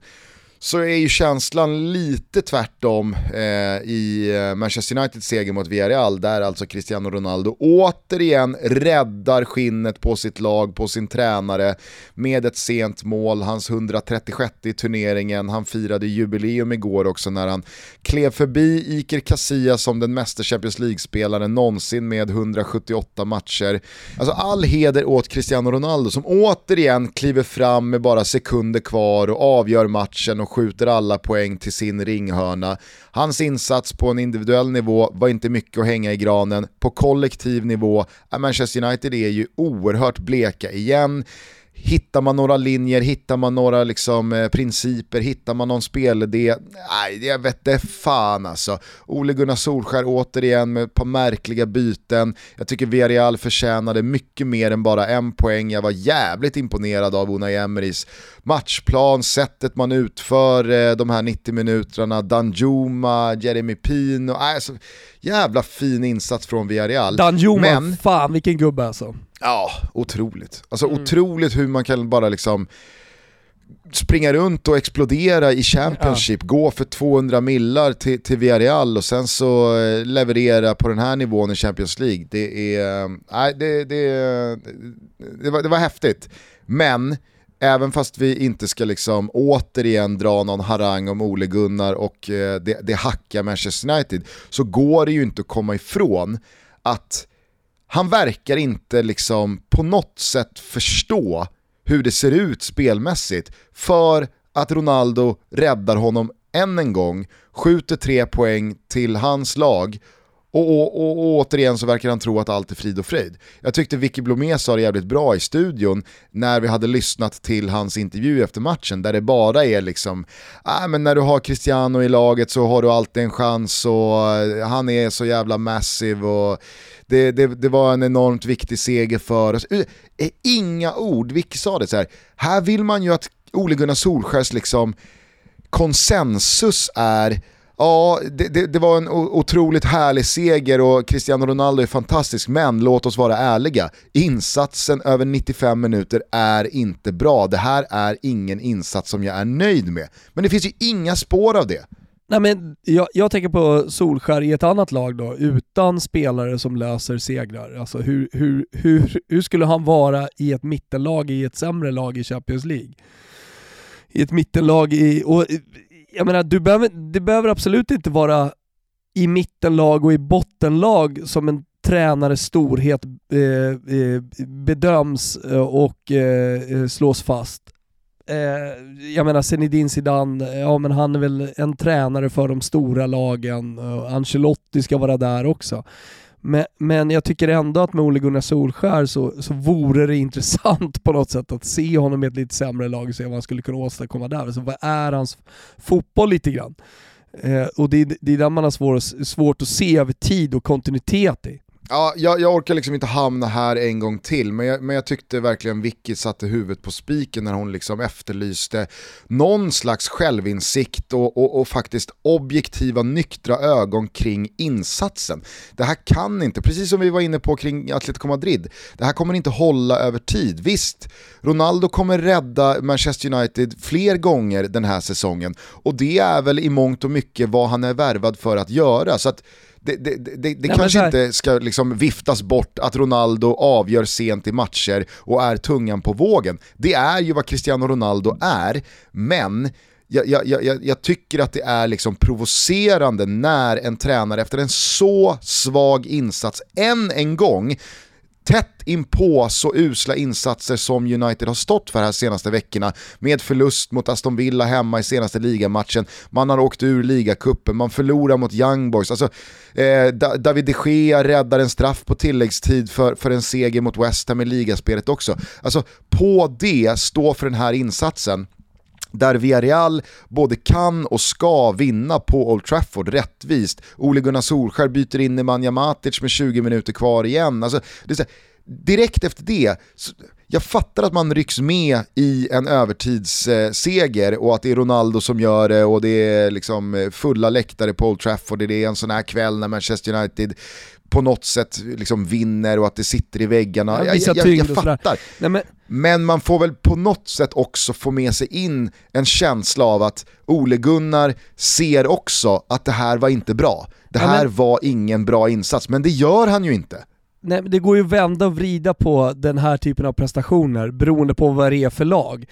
så är ju känslan lite tvärtom eh, i eh, Manchester Uniteds seger mot Villarreal, där alltså Cristiano Ronaldo återigen räddar skinnet på sitt lag, på sin tränare, med ett sent mål, hans 136 i turneringen, han firade jubileum igår också när han klev förbi Iker Casillas som den mesta Champions League-spelaren någonsin med 178 matcher. Alltså all heder åt Cristiano Ronaldo som återigen kliver fram med bara sekunder kvar och avgör matchen och skjuter alla poäng till sin ringhörna. Hans insats på en individuell nivå var inte mycket att hänga i granen. På kollektiv nivå, Manchester United är ju oerhört bleka igen. Hittar man några linjer, hittar man några liksom, eh, principer, hittar man någon spelidé? Nej, jag vet det fan alltså. Ole Gunnar Solskär återigen med ett par märkliga byten. Jag tycker Villarreal förtjänade mycket mer än bara en poäng. Jag var jävligt imponerad av Unai Emerys matchplan, sättet man utför eh, de här 90 minuterna, Danjuma, Jeremy Pino. Alltså, jävla fin insats från Villarreal. Danjuma, Men, fan vilken gubbe alltså. Ja, otroligt. Alltså mm. otroligt hur man kan bara liksom springa runt och explodera i Championship, ja. gå för 200 millar till, till Villarreal och sen så eh, leverera på den här nivån i Champions League. Det, är, nej, det, det, det, var, det var häftigt. Men även fast vi inte ska liksom återigen dra någon harang om Ole Gunnar och eh, det, det hackar Manchester United, så går det ju inte att komma ifrån att han verkar inte liksom på något sätt förstå hur det ser ut spelmässigt för att Ronaldo räddar honom än en gång, skjuter tre poäng till hans lag och, och, och, och, återigen så verkar han tro att allt är frid och fröjd. Jag tyckte Vicky Blomé sa det jävligt bra i studion när vi hade lyssnat till hans intervju efter matchen där det bara är liksom, äh, men när du har Cristiano i laget så har du alltid en chans och eh, han är så jävla massiv och det, det, det var en enormt viktig seger för oss. Eh, eh, inga ord, Vicky sa det så här, här vill man ju att Ole Gunnar Solskjers liksom konsensus är Ja, det, det, det, var en otroligt härlig seger och Cristiano Ronaldo är fantastisk, men låt oss vara ärliga. Insatsen över 95 minuter är inte bra. Det här är ingen insats som jag är nöjd med. Men det finns ju inga spår av det. Nej men jag, jag tänker på Solskär i ett annat lag då, utan spelare som löser segrar. Alltså hur, hur, hur, hur skulle han vara i ett mittenlag i ett sämre lag i Champions League? I ett mittenlag i, och jag menar, du behöver, det behöver absolut inte vara i mittenlag och i bottenlag som en tränares storhet eh, eh bedöms eh, och eh, eh, slås fast. Eh, jag menar Zinedine Zidane, ja men han är väl en tränare för de stora lagen, Ancelotti ska vara där också. Men, men jag tycker ändå att med Ole Gunnar Solskär så, så vore det intressant på något sätt att se honom i ett lite sämre lag och se vad han skulle kunna åstadkomma där. Alltså, vad är hans fotboll lite grann? Eh, och det, det är där man har svår, svårt att se över tid och kontinuitet i. Ja, jag, jag, orkar liksom inte hamna här en gång till, men jag, men jag tyckte verkligen Vicky satte huvudet på spiken när hon liksom efterlyste någon slags självinsikt och, och, och, faktiskt objektiva, nyktra ögon kring insatsen. Det här kan inte, precis som vi var inne på kring Atletico Madrid, det här kommer inte hålla över tid. Visst, Ronaldo kommer rädda Manchester United fler gånger den här säsongen och det är väl i mångt och mycket vad han är värvad för att göra. Så att det, det, det, det kanske här... inte ska liksom viftas bort att Ronaldo avgör sent i matcher och är tungan på vågen. Det är ju vad Cristiano Ronaldo är, men jag, jag, jag, jag, tycker att det är liksom provocerande när en tränare efter en så svag insats än en gång tätt inpå så usla insatser som United har stått för här senaste veckorna med förlust mot Aston Villa hemma i senaste ligamatchen, man har åkt ur ligacupen, man förlorar mot Young Boys. Alltså, eh, David de Gea räddar en straff på tilläggstid för, för en seger mot West Ham i ligaspelet också. Alltså på det, stå för den här insatsen, där Villarreal både kan och ska vinna på Old Trafford rättvist. Ole Gunnar Solskär byter in Nemanja Matic med 20 minuter kvar igen. Alltså, det, är så, direkt efter det, så, jag fattar att man rycks med i en övertidsseger och att det är Ronaldo som gör det och det är liksom fulla läktare på Old Trafford, det är en sån här kväll när Manchester United på något sätt liksom vinner och att det sitter i väggarna. Jag, jag, jag, jag fattar. Nej, men... men... man får väl på något sätt också få med sig in en känsla av att Ole Gunnar ser också att det här var inte bra. Det här ja, men... var ingen bra insats, men det gör han ju inte. Nej, det går ju att vända och vrida på den här typen av prestationer beroende på vad det är för lag.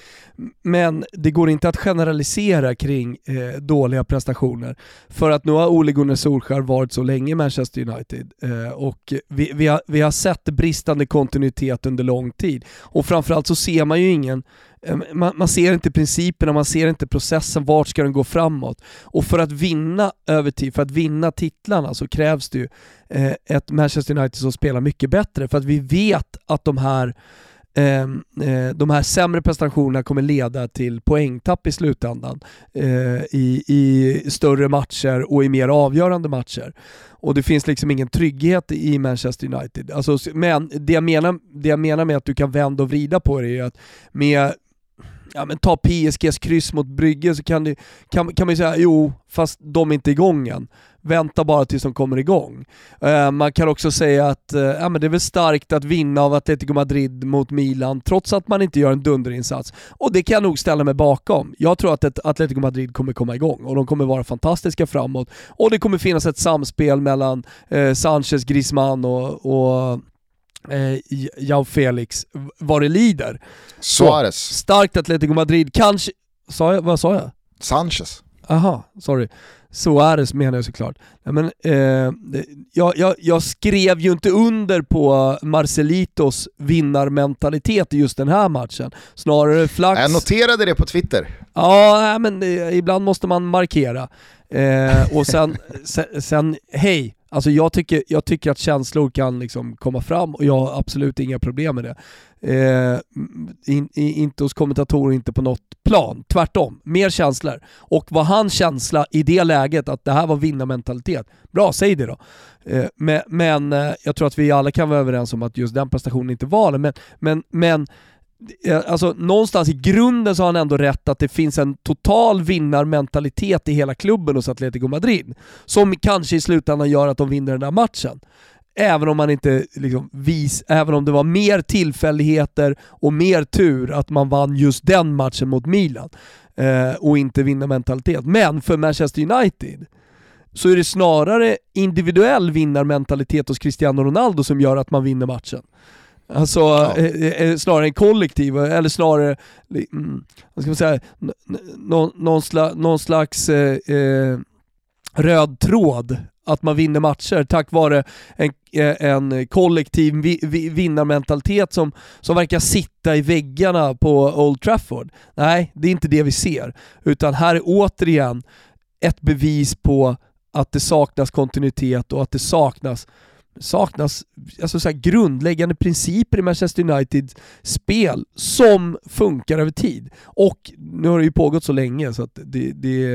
Men det går inte att generalisera kring eh, dåliga prestationer. För att nu har Ole Gunnar Solskjaer varit så länge i Manchester United eh, och vi, vi, har, vi har sett bristande kontinuitet under lång tid. Och framförallt så ser man ju ingen Eh, man, man, ser inte principerna, man ser inte processen, vart ska den gå framåt? Och för att vinna över tid, för att vinna titlarna så krävs det ju eh, ett Manchester United som spelar mycket bättre, för att vi vet att de här eh, eh, de här sämre prestationerna kommer leda till poängtapp i slutändan eh, i, i större matcher och i mer avgörande matcher. Och det finns liksom ingen trygghet i Manchester United. Alltså, men det jag, menar, det jag menar med att du kan vända och vrida på det är att med ja men ta PSGs kryss mot Brygge så kan, du, kan, kan man ju säga jo, fast de är inte igång än. Vänta bara tills de kommer igång. Uh, man kan också säga att uh, ja, men det är väl starkt att vinna av Atletico Madrid mot Milan trots att man inte gör en dunderinsats. Och det kan jag nog ställa mig bakom. Jag tror att Atletico Madrid kommer komma igång och de kommer vara fantastiska framåt. Och det kommer finnas ett samspel mellan uh, Sanchez, Griezmann och, och eh, Jao Felix vad det lider. Suarez. Så, starkt Atletico Madrid, kanske... Sa jag, vad sa jag? Sanchez. Aha, sorry. Suarez menar jag såklart. Men, eh, jag, jag, jag, skrev ju inte under på Marcelitos vinnarmentalitet i just den här matchen. Snarare flax. Jag noterade det på Twitter. Ja, men eh, ibland måste man markera. Eh, och sen, sen, sen, hej, Alltså jag tycker, jag tycker att känslor kan liksom komma fram och jag har absolut inga problem med det. Eh, in, inte hos kommentatorer, inte på något plan. Tvärtom, mer känslor. Och vad hans känsla i det läget, att det här var vinnarmentalitet, bra, säg det då. Eh, men, men eh, jag tror att vi alla kan vara överens om att just den prestationen inte var det. Men, men, men alltså någonstans i grunden så har han ändå rätt att det finns en total vinnarmentalitet i hela klubben hos Atletico Madrid. Som kanske i slutändan gör att de vinner den här matchen. Även om man inte liksom vis, även om det var mer tillfälligheter och mer tur att man vann just den matchen mot Milan eh, och inte vinnarmentalitet. Men för Manchester United så är det snarare individuell vinnarmentalitet hos Cristiano Ronaldo som gör att man vinner matchen. Alltså ja. eh, eh, eh snarare en kollektiv, eller snarare, mm, vad ska man säga, någon, någon, sla, någon slags eh, röd tråd att man vinner matcher tack vare en, en kollektiv vinnarmentalitet som, som verkar sitta i väggarna på Old Trafford. Nej, det är inte det vi ser. Utan här är återigen ett bevis på att det saknas kontinuitet och att det saknas saknas alltså så grundläggande principer i Manchester Uniteds spel som funkar över tid. Och nu har det ju pågått så länge så att det, det,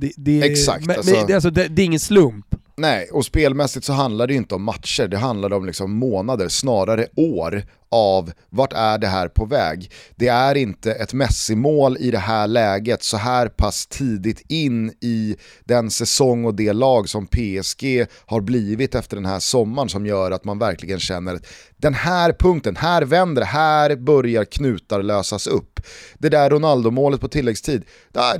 det, det Exakt, men, alltså, det, alltså, det, det är ingen slump. Nej, och spelmässigt så handlar det ju inte om matcher, det handlar om liksom månader, snarare år av vart är det här på väg. Det är inte ett Messi-mål i det här läget så här pass tidigt in i den säsong och det lag som PSG har blivit efter den här sommaren som gör att man verkligen känner att den här punkten, här vänder det, här börjar knutar lösas upp. Det där Ronaldo-målet på tilläggstid,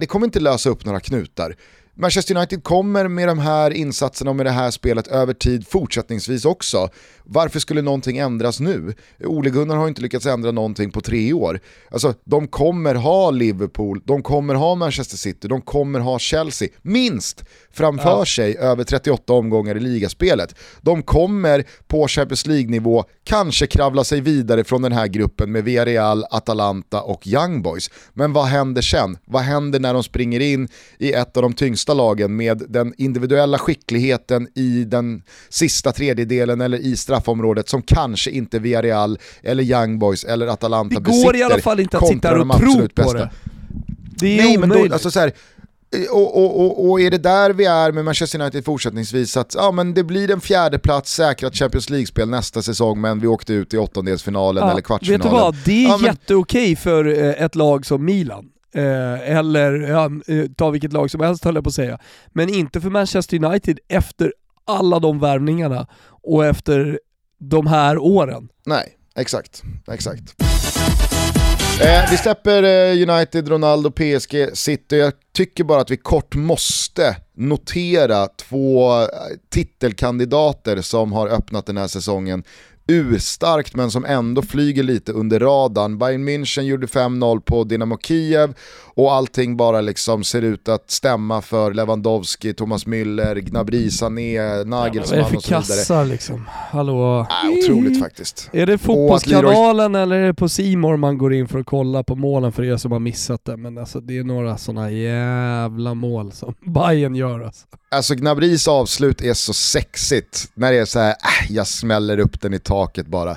det kommer inte lösa upp några knutar. Manchester United kommer med de här insatserna och med det här spelet över tid fortsättningsvis också. Varför skulle någonting ändras nu? Ole Gunnar har inte lyckats ändra någonting på tre år. Alltså, de kommer ha Liverpool, de kommer ha Manchester City, de kommer ha Chelsea, minst, framför ja. sig över 38 omgångar i ligaspelet. De kommer på Champions League-nivå kanske kravla sig vidare från den här gruppen med Villarreal, Atalanta och Young Boys. Men vad händer sen? Vad händer när de springer in i ett av de tyngsta lagen med den individuella skickligheten i den sista tredjedelen eller i straffområdet som kanske inte Villarreal eller Young Boys eller Atalanta besitter. Det går i alla fall inte att sitta här och tro på det. Det är Nej, men då, alltså så här, och, och, och, och, är det där vi är med Manchester United fortsättningsvis, att ja, men det blir en fjärde plats säkrat Champions League-spel nästa säsong, men vi åkte ut i åttondelsfinalen ja, eller kvartsfinalen. Vet du vad, det är ja, men... jätteokej för eh, ett lag som Milan. Eh, eller ja, eh, ta vilket lag som helst höll jag på att säga. Men inte för Manchester United efter alla de värvningarna och efter de här åren. Nej, exakt. exakt. Eh, vi släpper eh, United, Ronaldo, PSG, City. Jag tycker bara att vi kort måste notera två eh, titelkandidater som har öppnat den här säsongen urstarkt men som ändå flyger lite under radarn. Bayern München gjorde 5-0 på Dynamo Kiev och allting bara liksom ser ut att stämma för Lewandowski, Thomas Müller, Gnabry, Sané, Nagelsmann ja, och så vidare. Kassar liksom? Hallå? Äh, otroligt faktiskt. Är det Fotbollskanalen Leroy... eller är det på Simor man går in för att kolla på målen för er som har missat det? Men alltså det är några sådana jävla mål som Bayern gör alltså. Alltså Gnabrys avslut är så sexigt när det är så här, äh, jag smäller upp den i taket bara.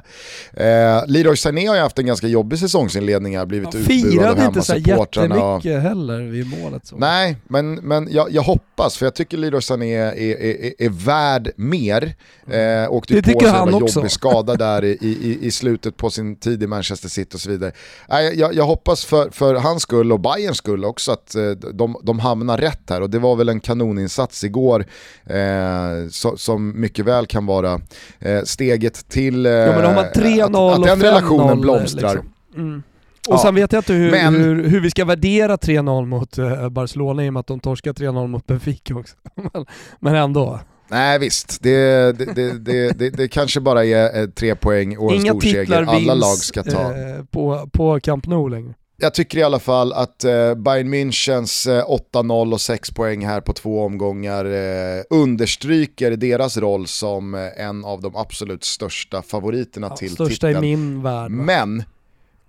Eh, Leroy Sané har ju haft en ganska jobbig säsongsinledning här, blivit ja, utbuad av hemmasupportrarna. Firade inte så jättemycket heller vid målet. Så. Nej, men, men jag, jag, hoppas, för jag tycker Leroy Sané är, är, är, är värd mer. Eh, åkte det på sig en jobbig skada där i, i, i slutet på sin tid i Manchester City och så vidare. Eh, jag, jag hoppas för, för hans skull och Bayerns skull också att eh, de, de hamnar rätt här och det var väl en kanoninsats igår eh, so, som mycket väl kan vara eh, steget till eh, ja, men de har 3-0 att, att den relationen blomstrar. Liksom. Mm. Och ja, sen vet jag inte hur, men... hur, hur vi ska värdera 3-0 mot uh, Barcelona i och med att de torskar 3-0 mot Benfica också. men ändå. Nej visst, det, det, det, det, kanske bara är tre poäng och en Inga stor seger alla lag ska ta. Eh, på, på Camp Nou längre. Jag tycker i alla fall att eh, Bayern Münchens eh, 8-0 och 6 poäng här på två omgångar eh, understryker deras roll som eh, en av de absolut största favoriterna ja, till största titeln. Största i min värld. Men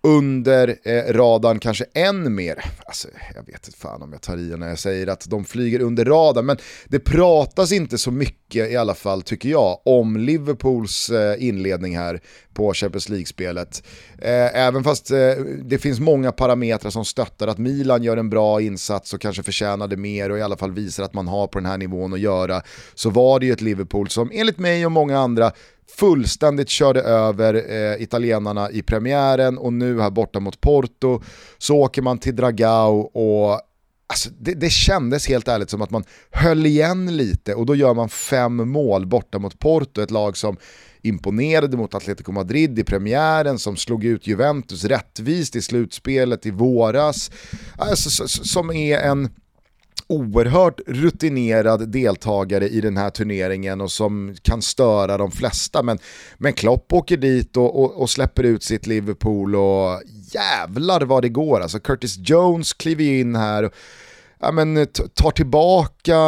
under eh, radarn kanske än mer, alltså, jag vet inte fan om jag tar i när jag säger att de flyger under radarn, men det pratas inte så mycket i alla fall tycker jag om Liverpools eh, inledning här på Champions League-spelet. Eh, även fast eh, det finns många parametrar som stöttar att Milan gör en bra insats och kanske förtjänade mer och i alla fall visar att man har på den här nivån att göra, så var det ju ett Liverpool som enligt mig och många andra fullständigt körde över eh, italienarna i premiären och nu här borta mot Porto så åker man till Dragao och Alltså, det, det kändes helt ärligt som att man höll igen lite och då gör man fem mål borta mot Porto, ett lag som imponerade mot Atletico Madrid i premiären, som slog ut Juventus rättvist i slutspelet i våras. Alltså, som är en oerhört rutinerad deltagare i den här turneringen och som kan störa de flesta. Men, men Klopp åker dit och, och, och släpper ut sitt Liverpool och jävlar vad det går. Alltså Curtis Jones kliver in här och ja, men, eh, tar tillbaka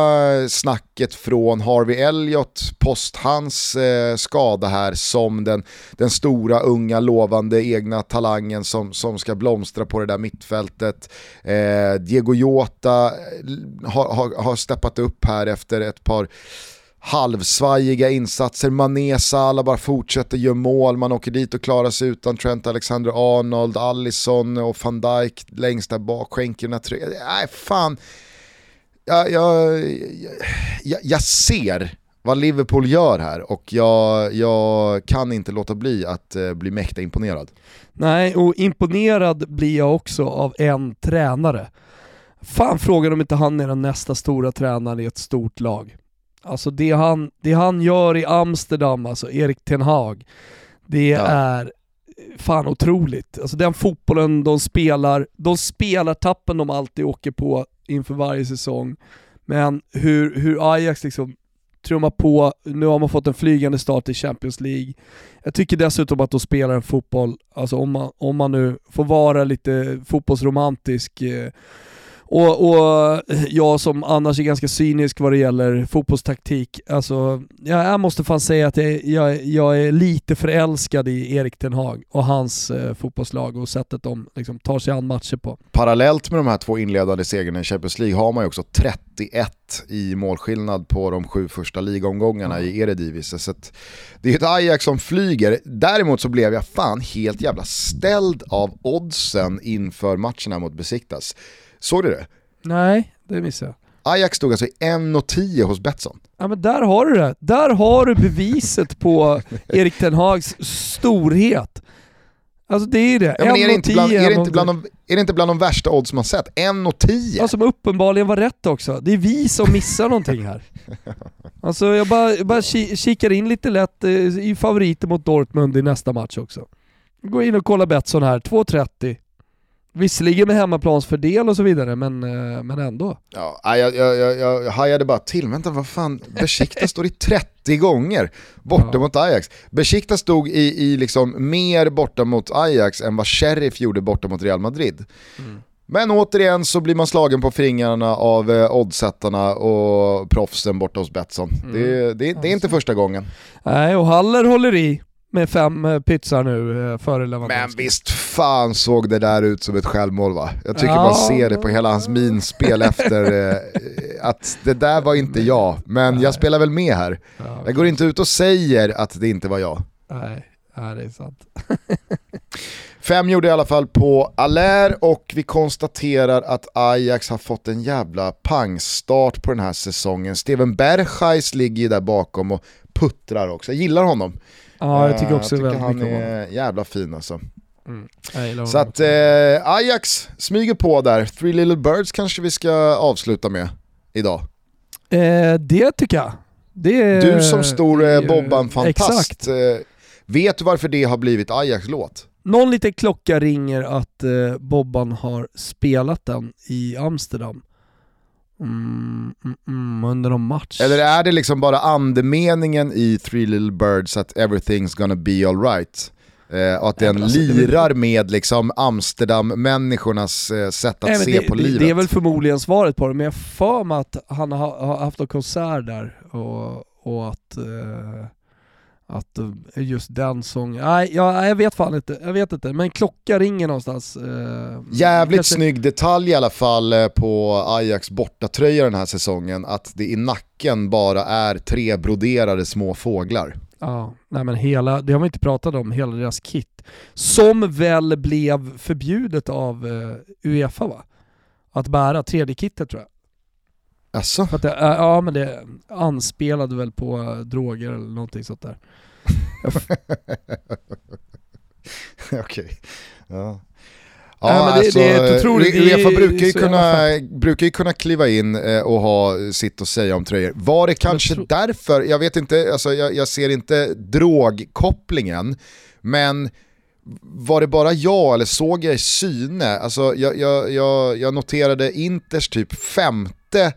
snacket från Harvey Elliott post hans eh, skada här som den, den stora, unga, lovande egna talangen som, som ska blomstra på det där mittfältet. Eh, Diego Jota eh, har, har, har steppat upp här efter ett par halvsvajiga insatser. Mané, Salah bara fortsätter göra mål, man åker dit och klarar sig utan Trent Alexander-Arnold, Allison och van Dijk längst där bak, skänker den här tröjan. Nej, fan. Jag, jag, jag, jag, ser vad Liverpool gör här och jag, jag kan inte låta bli att eh, bli mäkta imponerad. Nej, och imponerad blir jag också av en tränare. Fan frågan om inte han är den nästa stora tränaren i ett stort lag. Alltså det han, det han gör i Amsterdam, alltså Erik Ten Hag, det ja. är fan otroligt. Alltså den fotbollen de spelar, de spelar tappen de alltid åker på inför varje säsong. Men hur, hur Ajax liksom trummar på, nu har man fått en flygande start i Champions League. Jag tycker dessutom att de spelar en fotboll, alltså om man, om man nu får vara lite fotbollsromantisk, eh, och, och jag som annars är ganska cynisk vad det gäller fotbollstaktik, alltså jag måste fan säga att jag, jag, jag är lite förälskad i Erik Ten Hag och hans eh, fotbollslag och sättet de liksom, tar sig an matcher på. Parallellt med de här två inledande segrarna i Champions League har man ju också 31 i målskillnad på de sju första ligomgångarna mm. i Eredivisie. Så det är ett Ajax som flyger. Däremot så blev jag fan helt jävla ställd av oddsen inför matcherna mot Besiktas. Såg du det? Nej, det missade jag. Ajax stod alltså i 1,10 hos Betsson. Ja men där har du det. Där har du beviset på Erik Ten Hags storhet. Alltså det är det. Ja, men är, det inte bland, 1,10, är, det inte bland de, är det inte bland de värsta odds man sett? 1,10? Ja, som uppenbarligen var rätt också. Det är vi som missar någonting här. Alltså jag bara, jag bara ki kikar in lite lätt eh, i favoriter mot Dortmund i nästa match också. Gå in och kolla Betsson här, 2.30. Visserligen med hemmaplansfördel och så vidare, men, eh, men ändå. Ja, jag, jag, jag, jag hajade bara till, vänta vad fan, Besiktas står i 30 gånger borta Ja. mot Ajax. Besiktas stod i, i liksom mer borta mot Ajax än vad Sheriff gjorde borta mot Real Madrid. Men återigen så blir man slagen på fingrarna av eh, oddsättarna och proffsen borta hos Betsson. Det, det, det är inte första gången. Nej, och Haller håller i med fem eh, pytsar nu eh, före Lewandowski. Men visst fan såg det där ut som ett självmål va? Jag tycker Ja. man ser det på hela hans minspel efter eh, att det där var inte jag, men jag spelar väl med här. Ja, Jag går inte ut och säger att det inte var jag. nej, nej, det är sant. Fem gjorde i alla fall på Allaire och vi konstaterar att Ajax har fått en jävla pangstart på den här säsongen. Steven Berghuis ligger ju där bakom och puttrar också. Jag gillar honom. Ja, jag tycker Eh, också jag tycker väldigt han mycket om honom. är jävla fin alltså. Mm. Så att också. eh, Ajax smyger på där. Three Little Birds kanske vi ska avsluta med idag. Eh, det tycker jag. Det är, Du som stor eh, Bobban-fantast, eh, vet du varför det har blivit Ajax låt? Någon liten klocka ringer att eh, Bobban har spelat den i Amsterdam. Mm, mm, mm, under någon match. Eller är det liksom bara andemeningen i Three Little Birds att everything's gonna be alright? Eh, och att den alltså, lirar med liksom Amsterdam-människornas eh, sätt att Nej, se det, på det, livet. det är väl förmodligen svaret på det, men jag har för mig att han har, har haft en konsert där och, och att, eh, att eh, just den sången, nej jag, jag vet fan inte, jag vet inte, men klocka ringer någonstans. Eh, Jävligt kanske- snygg detalj i alla fall eh, på Ajax bortatröja den här säsongen, att det i nacken bara är tre broderade små fåglar. Ja, nej men hela, det har vi inte pratat om, hela deras kit. Som väl blev förbjudet av eh, Uefa va? Att bära tredje kittet tror jag. Alltså, att det, äh, ja men det anspelade väl på eh, droger eller någonting sånt där. okej. Ja. Nej, men det- det är ett otroligt- det är Uefa brukar ju, kunna, brukar ju kunna kliva in eh, och ha sitt att säga om tröjor. Var det kanske tror- därför, jag vet inte, alltså, jag, jag ser inte drogkopplingen, men var det bara jag eller såg jag i syne? Alltså, jag, jag, jag, jag noterade Inters typ femte eh,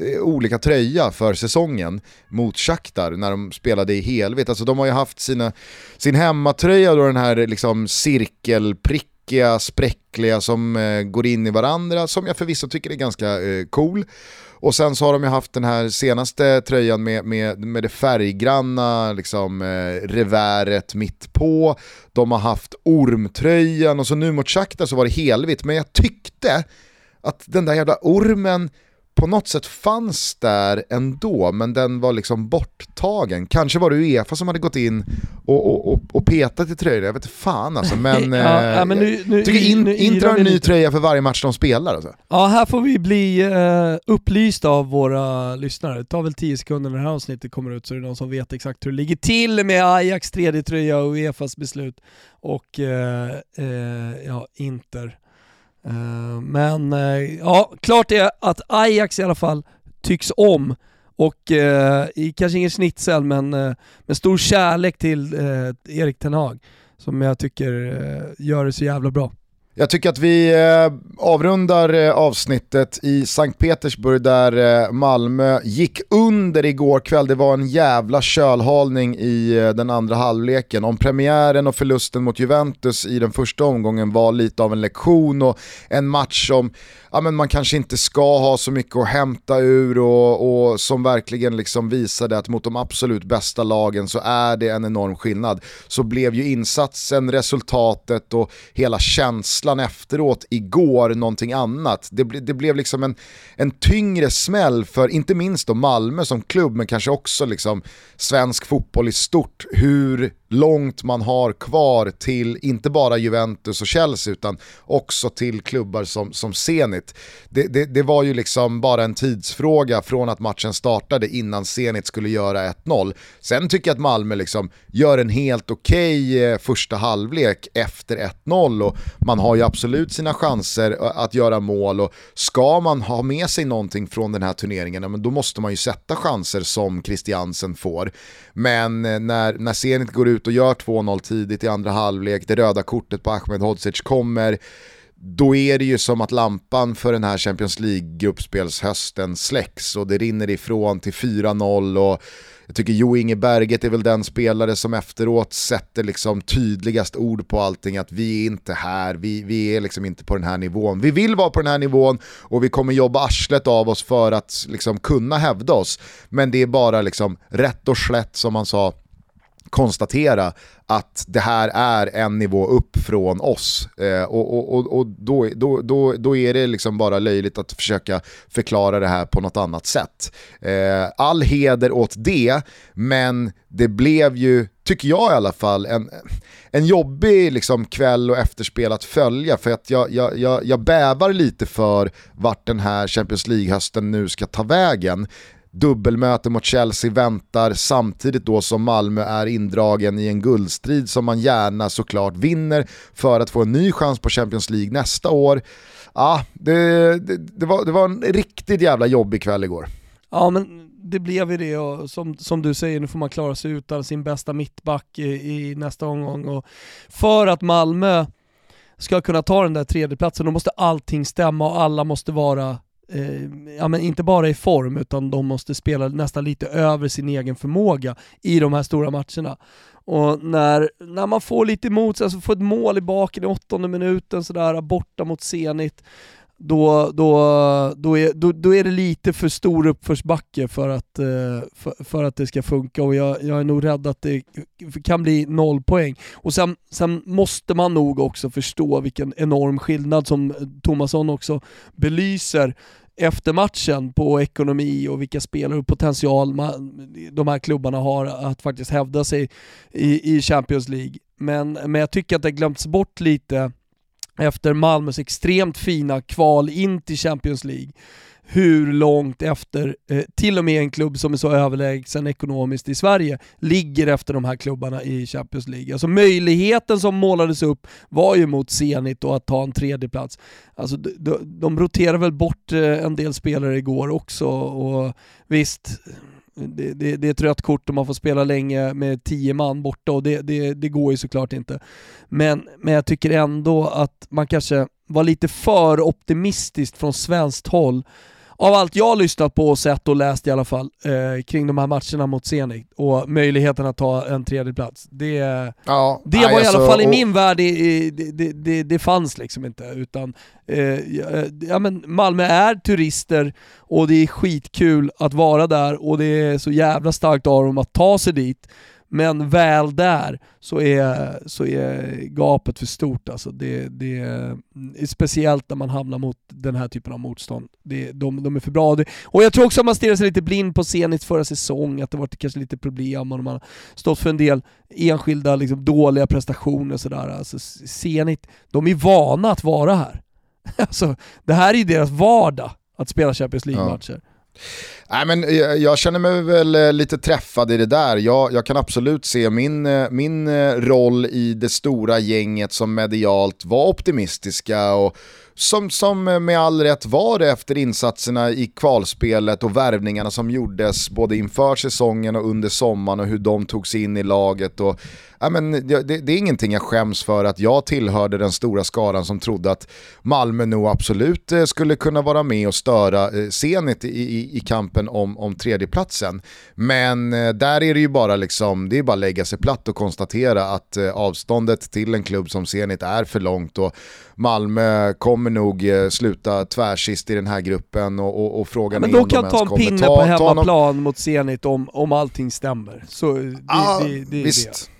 Eh, olika tröja för säsongen mot Shakhtar när de spelade i helvitt. Alltså de har ju haft sina, sin hemmatröja då den här liksom cirkelprickiga, spräckliga som eh, går in i varandra, som jag förvisso tycker är ganska eh, cool. Och sen så har de ju haft den här senaste tröjan med, med, med det färggranna liksom, eh, reväret mitt på. De har haft ormtröjan och så nu mot Shakhtar så var det helvitt. Men jag tyckte att den där jävla ormen på något sätt fanns där ändå, men den var liksom borttagen. Kanske var det Uefa som hade gått in och, och, och, och petat i tröjor, jag vet inte fan alltså. Men, Ja, eh, ja, men nu- nu- tycker in, nu Inter har en ny lite. tröja för varje match de spelar. Alltså. Ja, här får vi bli eh, upplysta av våra lyssnare. Det tar väl 10 sekunder när det här avsnittet kommer ut så är det någon som vet exakt hur det ligger till med Ajax tredje tröja och Uefas beslut och eh, eh, ja, Inter. Eh, men eh, ja, klart är att Ajax i alla fall tycks om och eh, kanske ingen snitsel, men eh, med stor kärlek till eh, Erik Ten Hag som jag tycker eh, gör det så jävla bra. Jag tycker att vi eh, avrundar eh, avsnittet i Sankt Petersburg där eh, Malmö gick under igår kväll. Det var en jävla kölhalning i den andra halvleken. Om premiären och förlusten mot Juventus i den första omgången var lite av en lektion och en match som ja, men man kanske inte ska ha så mycket att hämta ur och, och som verkligen liksom visade att mot de absolut bästa lagen så är det en enorm skillnad. Så blev ju insatsen, resultatet och hela känslan efteråt igår någonting annat. Det, ble, det blev liksom en, en tyngre smäll för inte minst då Malmö som klubb men kanske också liksom svensk fotboll i stort. Hur långt man har kvar till inte bara Juventus och Chelsea utan också till klubbar som, som Zenit. Det, det, det, var ju liksom bara en tidsfråga från att matchen startade innan Zenit skulle göra 1-0. Sen tycker jag att Malmö liksom gör en helt okej okay första halvlek efter 1-0 och man har ju absolut sina chanser eh, att göra mål och ska man ha med sig någonting från den här turneringen, då måste man ju sätta chanser som Christiansen får. Men eh, när, när Zenit går ut och gör 2-0 tidigt i andra halvlek, det röda kortet på Ahmed Hodzic kommer, då är det ju som att lampan för den här Champions League-gruppspelshösten släcks och det rinner ifrån till 4-0 och jag tycker Jo Inge Berget är väl den spelare som efteråt sätter liksom tydligast ord på allting, att vi är inte här, vi, vi är liksom inte på den här nivån. Vi vill vara på den här nivån och vi kommer jobba arslet av oss för att liksom kunna hävda oss. Men det är bara liksom rätt och slätt som man sa, konstatera att det här är en nivå upp från oss. Eh, och och, och då, då, då, då är det liksom bara löjligt att försöka förklara det här på något annat sätt. Eh, all heder åt det, men det blev ju, tycker jag i alla fall, en, en jobbig liksom kväll och efterspel att följa för att jag, jag, jag, jag bävar lite för vart den här Champions League-hösten nu ska ta vägen dubbelmöte mot Chelsea väntar samtidigt då som Malmö är indragen i en guldstrid som man gärna såklart vinner för att få en ny chans på Champions League nästa år. Ja, det, det, det, var, det var en riktigt jävla jobbig kväll igår. Ja men det blev ju det och som, som du säger, nu får man klara sig utan sin bästa mittback i, i nästa omgång. Och för att Malmö ska kunna ta den där tredjeplatsen, då måste allting stämma och alla måste vara eh, ja, men inte bara i form utan de måste spela nästan lite över sin egen förmåga i de här stora matcherna. Och när, när man får lite emot sig, alltså får ett mål i baken i åttonde minuten sådär borta mot Zenit, då, då, då, är, då, då är det lite för stor uppförsbacke för att, eh, för, för, att det ska funka och jag, jag är nog rädd att det kan bli noll poäng. Och sen, sen måste man nog också förstå vilken enorm skillnad som eh, Tomasson också belyser efter matchen på ekonomi och vilka spelare och potential man, de här klubbarna har att faktiskt hävda sig i, i Champions League. Men, men jag tycker att det glömts bort lite efter Malmös extremt fina kval in till Champions League hur långt efter, eh, till och med en klubb som är så överlägsen ekonomiskt i Sverige, ligger efter de här klubbarna i Champions League. Alltså möjligheten som målades upp var ju mot Zenit och att ta en tredjeplats. Alltså de, de roterade väl bort eh, en del spelare igår också och visst, det, det, det, är ett rött kort och man får spela länge med tio man borta och det, det, det går ju såklart inte. Men, men jag tycker ändå att man kanske var lite för optimistiskt från svenskt håll av allt jag har lyssnat på och sett och läst i alla fall eh, kring de här matcherna mot Zenit och möjligheten att ta en tredje plats. Det, ja, det var i alla fall i min värld, det, det, det, det, fanns liksom inte. Utan, eh, ja, men Malmö är turister och det är skitkul att vara där och det är så jävla starkt av dem att ta sig dit. Men väl där så är, så är gapet för stort alltså. Det, det är speciellt när man hamnar mot den här typen av motstånd. Det, de, de är för bra. Och jag tror också att man stirrar sig lite blind på Zenits förra säsong, att det varit kanske lite problem och man har stått för en del enskilda liksom, dåliga prestationer sådär. Alltså Zenit, de är vana att vara här. Alltså, det här är ju deras vardag, att spela Champions League-matcher. Ja. Nej, men jag, jag, känner mig väl eh, lite träffad i det där. Jag, jag, kan absolut se min, eh, min roll i det stora gänget som medialt var optimistiska och som, som med all rätt var det efter insatserna i kvalspelet och värvningarna som gjordes både inför säsongen och under sommaren och hur de tog sig in i laget. Och, ja, men det, det, är ingenting jag skäms för att jag tillhörde den stora skaran som trodde att Malmö nog absolut skulle kunna vara med och störa Zenit i, i, i kampen om, om tredjeplatsen. Men eh, där är det ju bara liksom, det är bara att lägga sig platt och konstatera att avståndet till en klubb som Zenit är för långt och Malmö kommer nog sluta tvärsist i den här gruppen och, och, och frågan ja, men är om de ens kommer ta... Men de kan ta en pinne på hemmaplan någon... mot Zenit om, om allting stämmer. Så det, ah, det, det, visst. Det,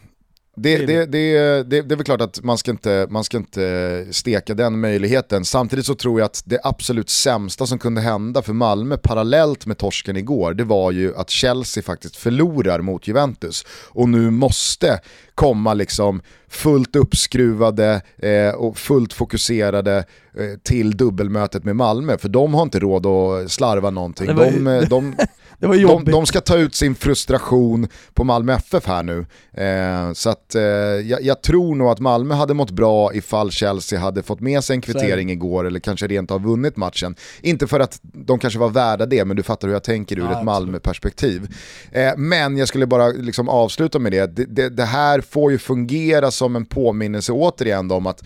det, det, det, det är väl klart att man ska, inte, man ska inte steka den möjligheten. Samtidigt så tror jag att det absolut sämsta som kunde hända för Malmö parallellt med torsken igår, det var ju att Chelsea faktiskt förlorar mot Juventus och nu måste komma liksom fullt uppskruvade eh, och fullt fokuserade eh, till dubbelmötet med Malmö. För de har inte råd att slarva någonting. Ju... De, eh, de, det var de, de, ska ta ut sin frustration på Malmö FF här nu. Eh, så att, eh, jag, jag, tror nog att Malmö hade mått bra ifall Chelsea hade fått med sig en kvittering igår eller kanske rent av vunnit matchen. Inte för att de kanske var värda det, men du fattar hur jag tänker ur ja, ett Malmö-perspektiv. Eh, men jag skulle bara liksom avsluta med det. Det, det, det här får ju fungera som en påminnelse återigen om att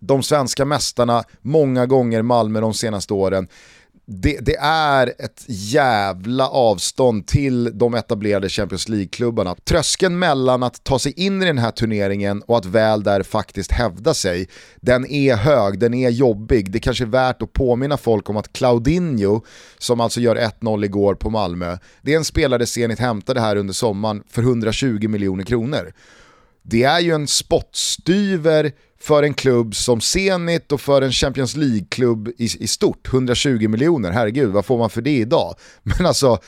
de svenska mästarna, många gånger Malmö de senaste åren, det, det, är ett jävla avstånd till de etablerade Champions League-klubbarna. Tröskeln mellan att ta sig in i den här turneringen och att väl där faktiskt hävda sig, den är hög, den är jobbig. Det kanske är värt att påminna folk om att Claudinho, som alltså gör 1-0 igår på Malmö, det är en spelare Zenit hämtade här under sommaren för 120 miljoner kronor. Det är ju en spottstyver för en klubb som Zenit och för en Champions League-klubb i, i stort. 120 miljoner, herregud vad får man för det idag? Men alltså,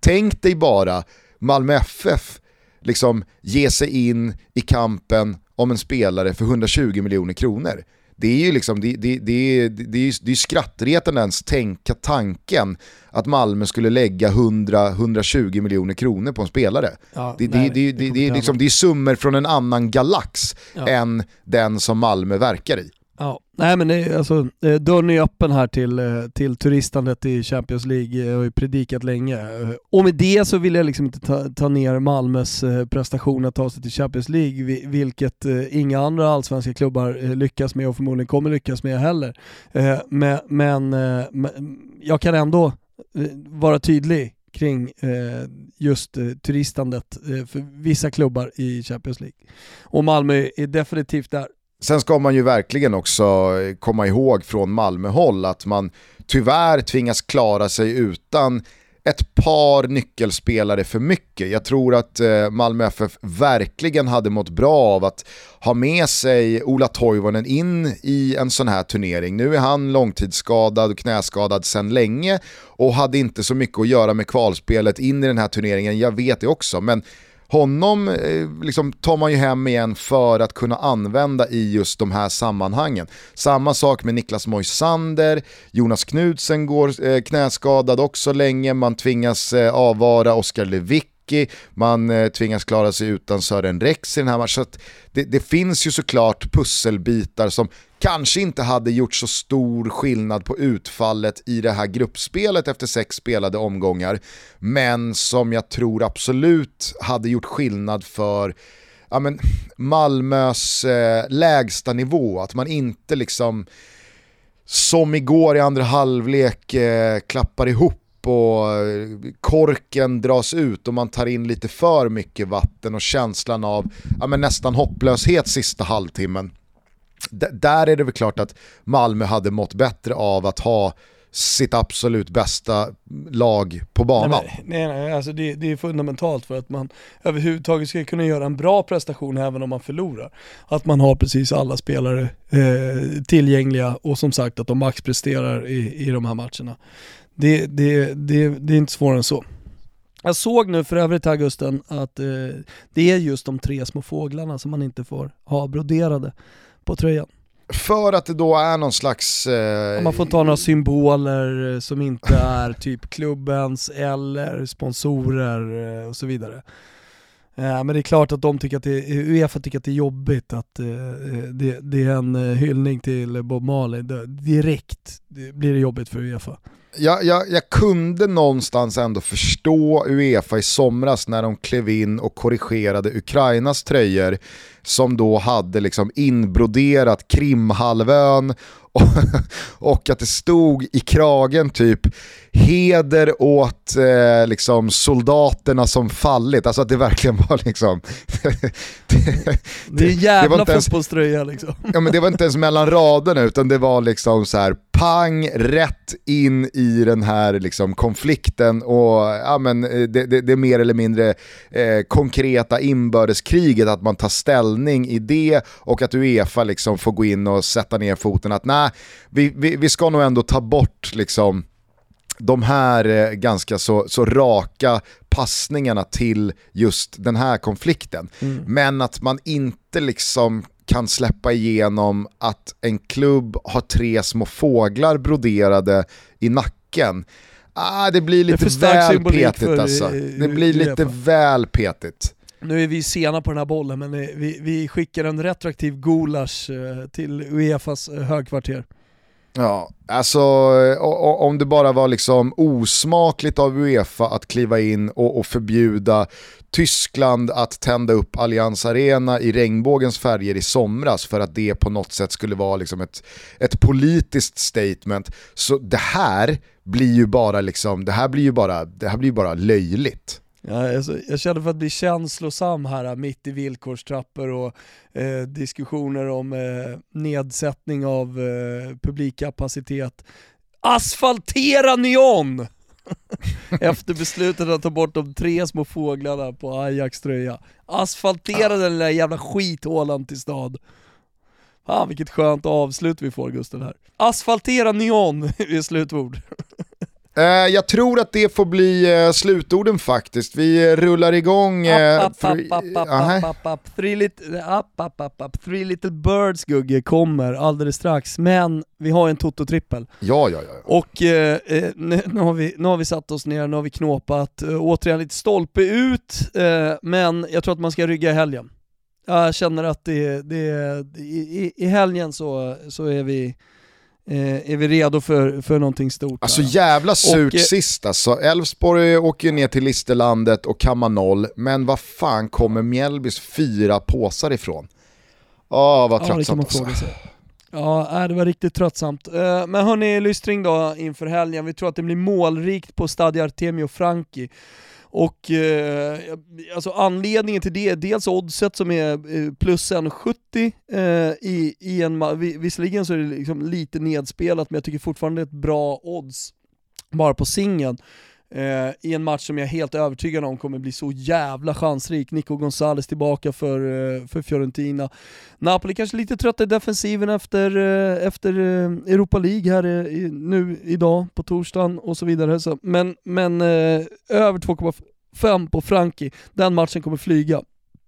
tänk dig bara Malmö FF liksom ge sig in i kampen om en spelare för 120 miljoner kronor det är ju liksom, det, det, det, det, är, det är skrattretande ens tänka tanken att Malmö skulle lägga 100-120 miljoner kronor på en spelare. Ja, det, nej, det, det, det, är liksom, det är summor från en annan galax ja. än den som Malmö verkar i. Nej men det, alltså, eh, dörren är öppen här till, eh, till turistandet i Champions League, jag har ju predikat länge. Eh, och med det så vill jag liksom inte ta, ta ner Malmös prestation att ta sig till Champions League, vilket inga andra allsvenska klubbar lyckas med och förmodligen kommer lyckas med heller. Men, men jag kan ändå vara tydlig kring just turistandet för vissa klubbar i Champions League. Och Malmö är definitivt där. Sen ska man ju verkligen också eh, komma ihåg från Malmöhåll att man tyvärr tvingas klara sig utan ett par nyckelspelare för mycket. Jag tror att eh, Malmö FF verkligen hade mått bra av att ha med sig Ola Toivonen in i en sån här turnering. Nu är han långtidsskadad och knäskadad sedan länge och hade inte så mycket att göra med kvalspelet in i den här turneringen, jag vet det också. Men honom eh, liksom, tar man ju hem igen för att kunna använda i just de här sammanhangen. Samma sak med Niklas Moisander, Jonas Knudsen går eh, knäskadad också länge, man tvingas eh, avvara Oskar Lewicki, man eh, tvingas klara sig utan Sören Rex i den här matchen. Det, det, finns ju såklart pusselbitar som kanske inte hade gjort så stor skillnad på utfallet i det här gruppspelet efter sex spelade omgångar, men som jag tror absolut hade gjort skillnad för ja, men, Malmös eh, lägsta nivå, att man inte liksom som igår i andra halvlek eh, klappar ihop och eh, korken dras ut och man tar in lite för mycket vatten och känslan av ja, men nästan hopplöshet sista halvtimmen. D där är det väl klart att Malmö hade mått bättre av att ha sitt absolut bästa lag på banan. Nej, nej, nej alltså det, det, är fundamentalt för att man överhuvudtaget ska kunna göra en bra prestation även om man förlorar. Att man har precis alla spelare eh, tillgängliga och som sagt att de maxpresterar i, i de här matcherna. Det, det, det, det är inte svårare än så. Jag såg nu för övrigt Augusten att eh, det är just de tre små fåglarna som man inte får ha broderade på tröjan. För att det då är någon slags... Eh... Man får ta några symboler eh, som inte är typ klubbens eller sponsorer eh, och så vidare. Eh, men det är klart att de tycker att det, Uefa tycker att det är jobbigt att det, det är en hyllning till Bob Marley. Direkt blir det jobbigt för Uefa jag, jag, jag, kunde någonstans ändå förstå Uefa i somras när de klev in och korrigerade Ukrainas tröjor som då hade liksom inbroderat Krimhalvön och, och att det stod i kragen typ heder åt eh, liksom soldaterna som fallit, alltså att det verkligen var liksom... det, det är en jävla fotbollströja liksom. ja men det var inte ens mellan raderna utan det var liksom så här pang rätt in i den här liksom, konflikten och ja, men, det, det, det mer eller mindre eh, konkreta inbördeskriget, att man tar ställning i det och att Uefa liksom får gå in och sätta ner foten att nej, vi, vi, vi ska nog ändå ta bort liksom, de här eh, ganska så, så raka passningarna till just den här konflikten. Mm. Men att man inte liksom kan släppa igenom att en klubb har tre små fåglar broderade i nacken. Ah, det blir lite det väl petigt alltså. Eh, det blir lite väl petigt. Nu är vi sena på den här bollen men eh, vi, vi skickar en retroaktiv gulasch till Uefas högkvarter. Ja, alltså eh, om det bara var liksom osmakligt av Uefa att kliva in och, och förbjuda Tyskland att tända upp Allianz Arena i regnbågens färger i somras för att det på något sätt skulle vara liksom ett, ett politiskt statement. Så det här blir ju bara, liksom, det här blir ju bara, det här blir bara löjligt. Ja, alltså, jag känner för att bli känslosam här äh, mitt i villkorstrappor och eh, diskussioner om eh, nedsättning av eh, publikkapacitet. Asfaltera Neon! Efter beslutet att ta bort de tre små fåglarna på Ajax tröja. Asfaltera den där jävla skithålan till stad. Fan vilket skönt avslut vi får Gusten här. Asfaltera neon är slutord. Eh, jag tror att det får bli uh, slutorden faktiskt. Vi rullar igång... Three little birds Gugge kommer alldeles strax, men vi har en toto-trippel. Ja, ja, ja. Och uh, nu, nu, har vi, nu har vi satt oss ner, nu har vi knåpat, återigen lite stolpe ut, men jag tror att man ska rygga i helgen. Jag känner att det, det, i, i helgen så, så är vi eh, är vi redo för, för någonting stort. Alltså här. jävla surt och, eh, sist alltså. Elfsborg åker ju ner till Listerlandet och kammar noll, men vad fan kommer Mjällbys fyra påsar ifrån? Åh, vad tröttsamt ja, alltså. Ja, det var riktigt tröttsamt. Eh, men hörni, lystring då inför helgen. Vi tror att det blir målrikt på Stadio Artemio Franki. Och eh, alltså anledningen till det är dels oddset som är eh, plus 1,70 eh, i, i en, visserligen så är det liksom lite nedspelat men jag tycker fortfarande det är ett bra odds bara på singeln. Eh, i en match som jag är helt övertygad om kommer bli så jävla chansrik. Nico Gonzales tillbaka för, eh, för Fiorentina. Napoli kanske lite trötta i defensiven efter, eh, efter eh, Europa League här eh, nu idag på torsdagen och så vidare. Så, men men eh, över 2,5 på Franki, den matchen kommer flyga.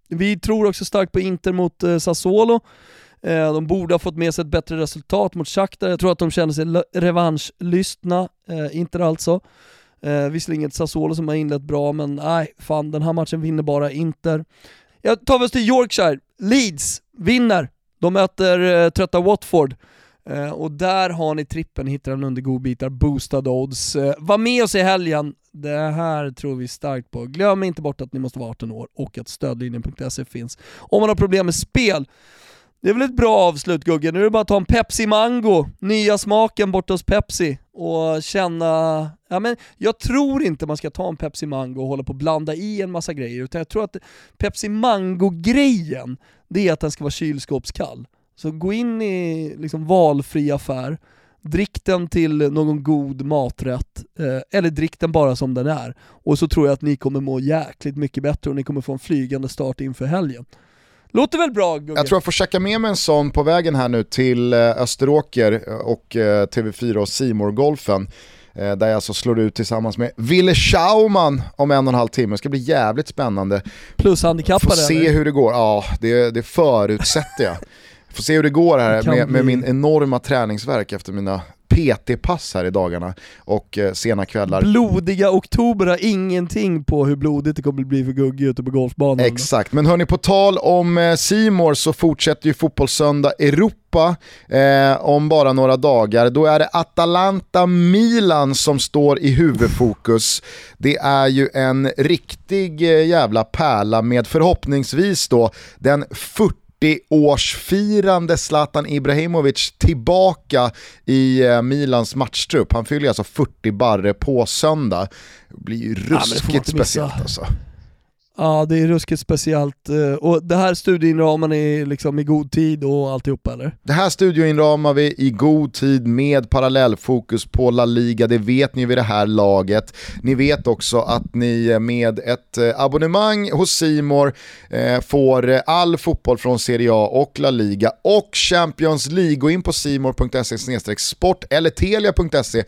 Vi tror också starkt på Inter mot eh, Sassuolo. Eh, de borde ha fått med sig ett bättre resultat mot Shakhtar. Jag tror att de känner sig revanschlystna, eh, Inter alltså. Eh, visserligen ett Sassuolo som har inlett bra, men nej, fan den här matchen vinner bara Inter. Jag tar oss till Yorkshire, Leeds vinner. De möter eh, trötta Watford. Eh, och där har ni trippen, hittar den under godbitar, boostad odds. Eh, var med oss i helgen, det här tror vi starkt på. Glöm inte bort att ni måste vara 18 år och att stödlinjen.se finns. Om man har problem med spel, det är väl ett bra avslut Gugge, nu är det bara att ta en Pepsi Mango, nya smaken borta hos Pepsi och känna, ja men jag tror inte man ska ta en Pepsi Mango och hålla på och blanda i en massa grejer, utan jag tror att Pepsi Mango-grejen, det är att den ska vara kylskåpskall. Så gå in i liksom valfri affär, drick den till någon god maträtt, eh, eller drick den bara som den är. Och så tror jag att ni kommer må jäkligt mycket bättre och ni kommer få en flygande start inför helgen. Låter väl bra Gugge? Jag tror jag får checka med mig en sån på vägen här nu till eh, Österåker och eh, TV4 och simor golfen eh, där jag alltså slår ut tillsammans med Ville Schauman om en och en halv timme. Det ska bli jävligt spännande. Plus handikappade? Få se hur det går. Ja, det, det förutsätter jag. Får se hur det går här med, med, min enorma träningsverk efter mina PT-pass här i dagarna och eh, sena kvällar. Blodiga oktober har ingenting på hur blodigt det kommer bli för Gugge ute på golfbanan. Exakt, men hörni på tal om Simor eh, så fortsätter ju Fotbollssöndag Europa eh, om bara några dagar. Då är det Atalanta-Milan som står i huvudfokus. Det är ju en riktig eh, jävla pärla med förhoppningsvis då den 40 40-årsfirande Zlatan Ibrahimovic tillbaka i eh, Milans matchtrupp. Han fyller alltså 40 barre på söndag. Det blir ju ruskigt ja, speciellt alltså. Ja, det är ruskigt speciellt. Eh, och det här studioinramar ni liksom i god tid och alltihopa eller? Det här studioinramar vi i god tid med parallellfokus på La Liga, det vet ni vid det här laget. Ni vet också att ni med ett eh, abonnemang hos Simor eh, får all fotboll från Serie A och La Liga och Champions League. Gå in på simor.se sport eller telia.se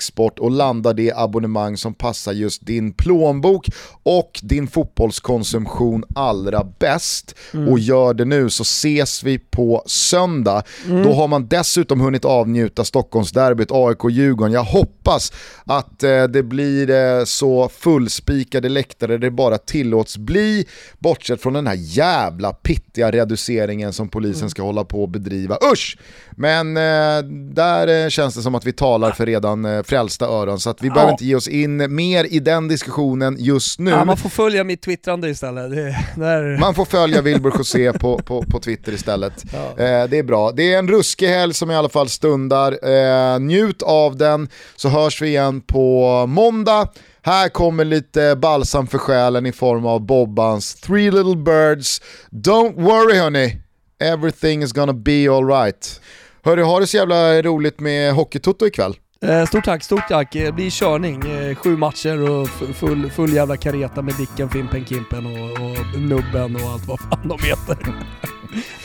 sport och landa det abonnemang som passar just din plånbok och din fotbollskonsumtion allra bäst mm. och gör det nu så ses vi på söndag. Mm. Då har man dessutom hunnit avnjuta Stockholmsderbyt, AIK-Djurgården. Jag hoppas att eh, det blir eh, så fullspikade läktare det bara tillåts bli, bortsett från den här jävla pittiga reduceringen som polisen mm. ska hålla på att bedriva. Usch! Men eh, där eh, känns det som att vi talar för redan eh, frälsta öron så att vi ja. behöver inte ge oss in mer i den diskussionen just nu. Ja, man får följa mitt twittrande istället. Det, där... Man får följa Wilbur José på, på, på Twitter istället. Ja. Eh, det är bra. Det är en ruskig helg som i alla fall stundar. Eh, njut av den så hörs vi igen på måndag. Här kommer lite balsam för själen i form av Bobbans Three Little Birds. Don't worry hörni, everything is gonna be alright. Hörru, har det så jävla roligt med Hockeytoto ikväll. Eh, stort tack, stort tack. Det blir körning. Eh, sju matcher och full, full jävla kareta med Dicken, Fimpen, Kimpen och, och Nubben och allt vad fan de heter.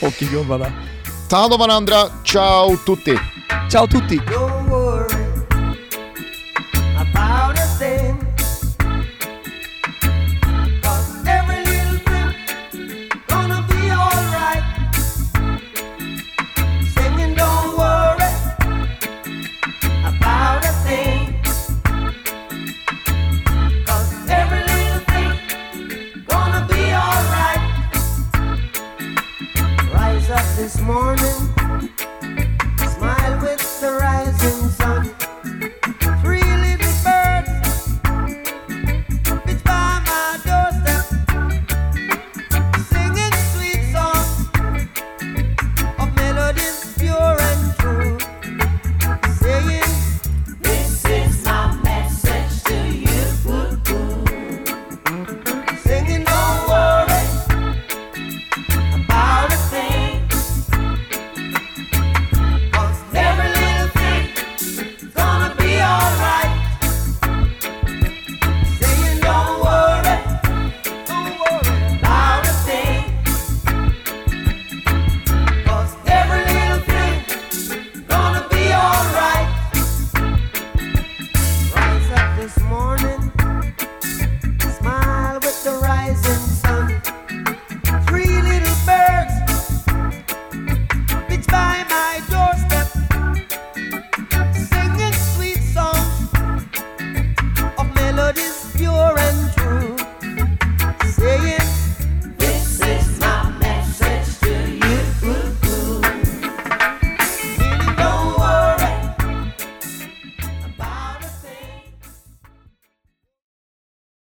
Hockeygubbarna. Ta hand om varandra. Ciao tutti! Ciao tutti! This morning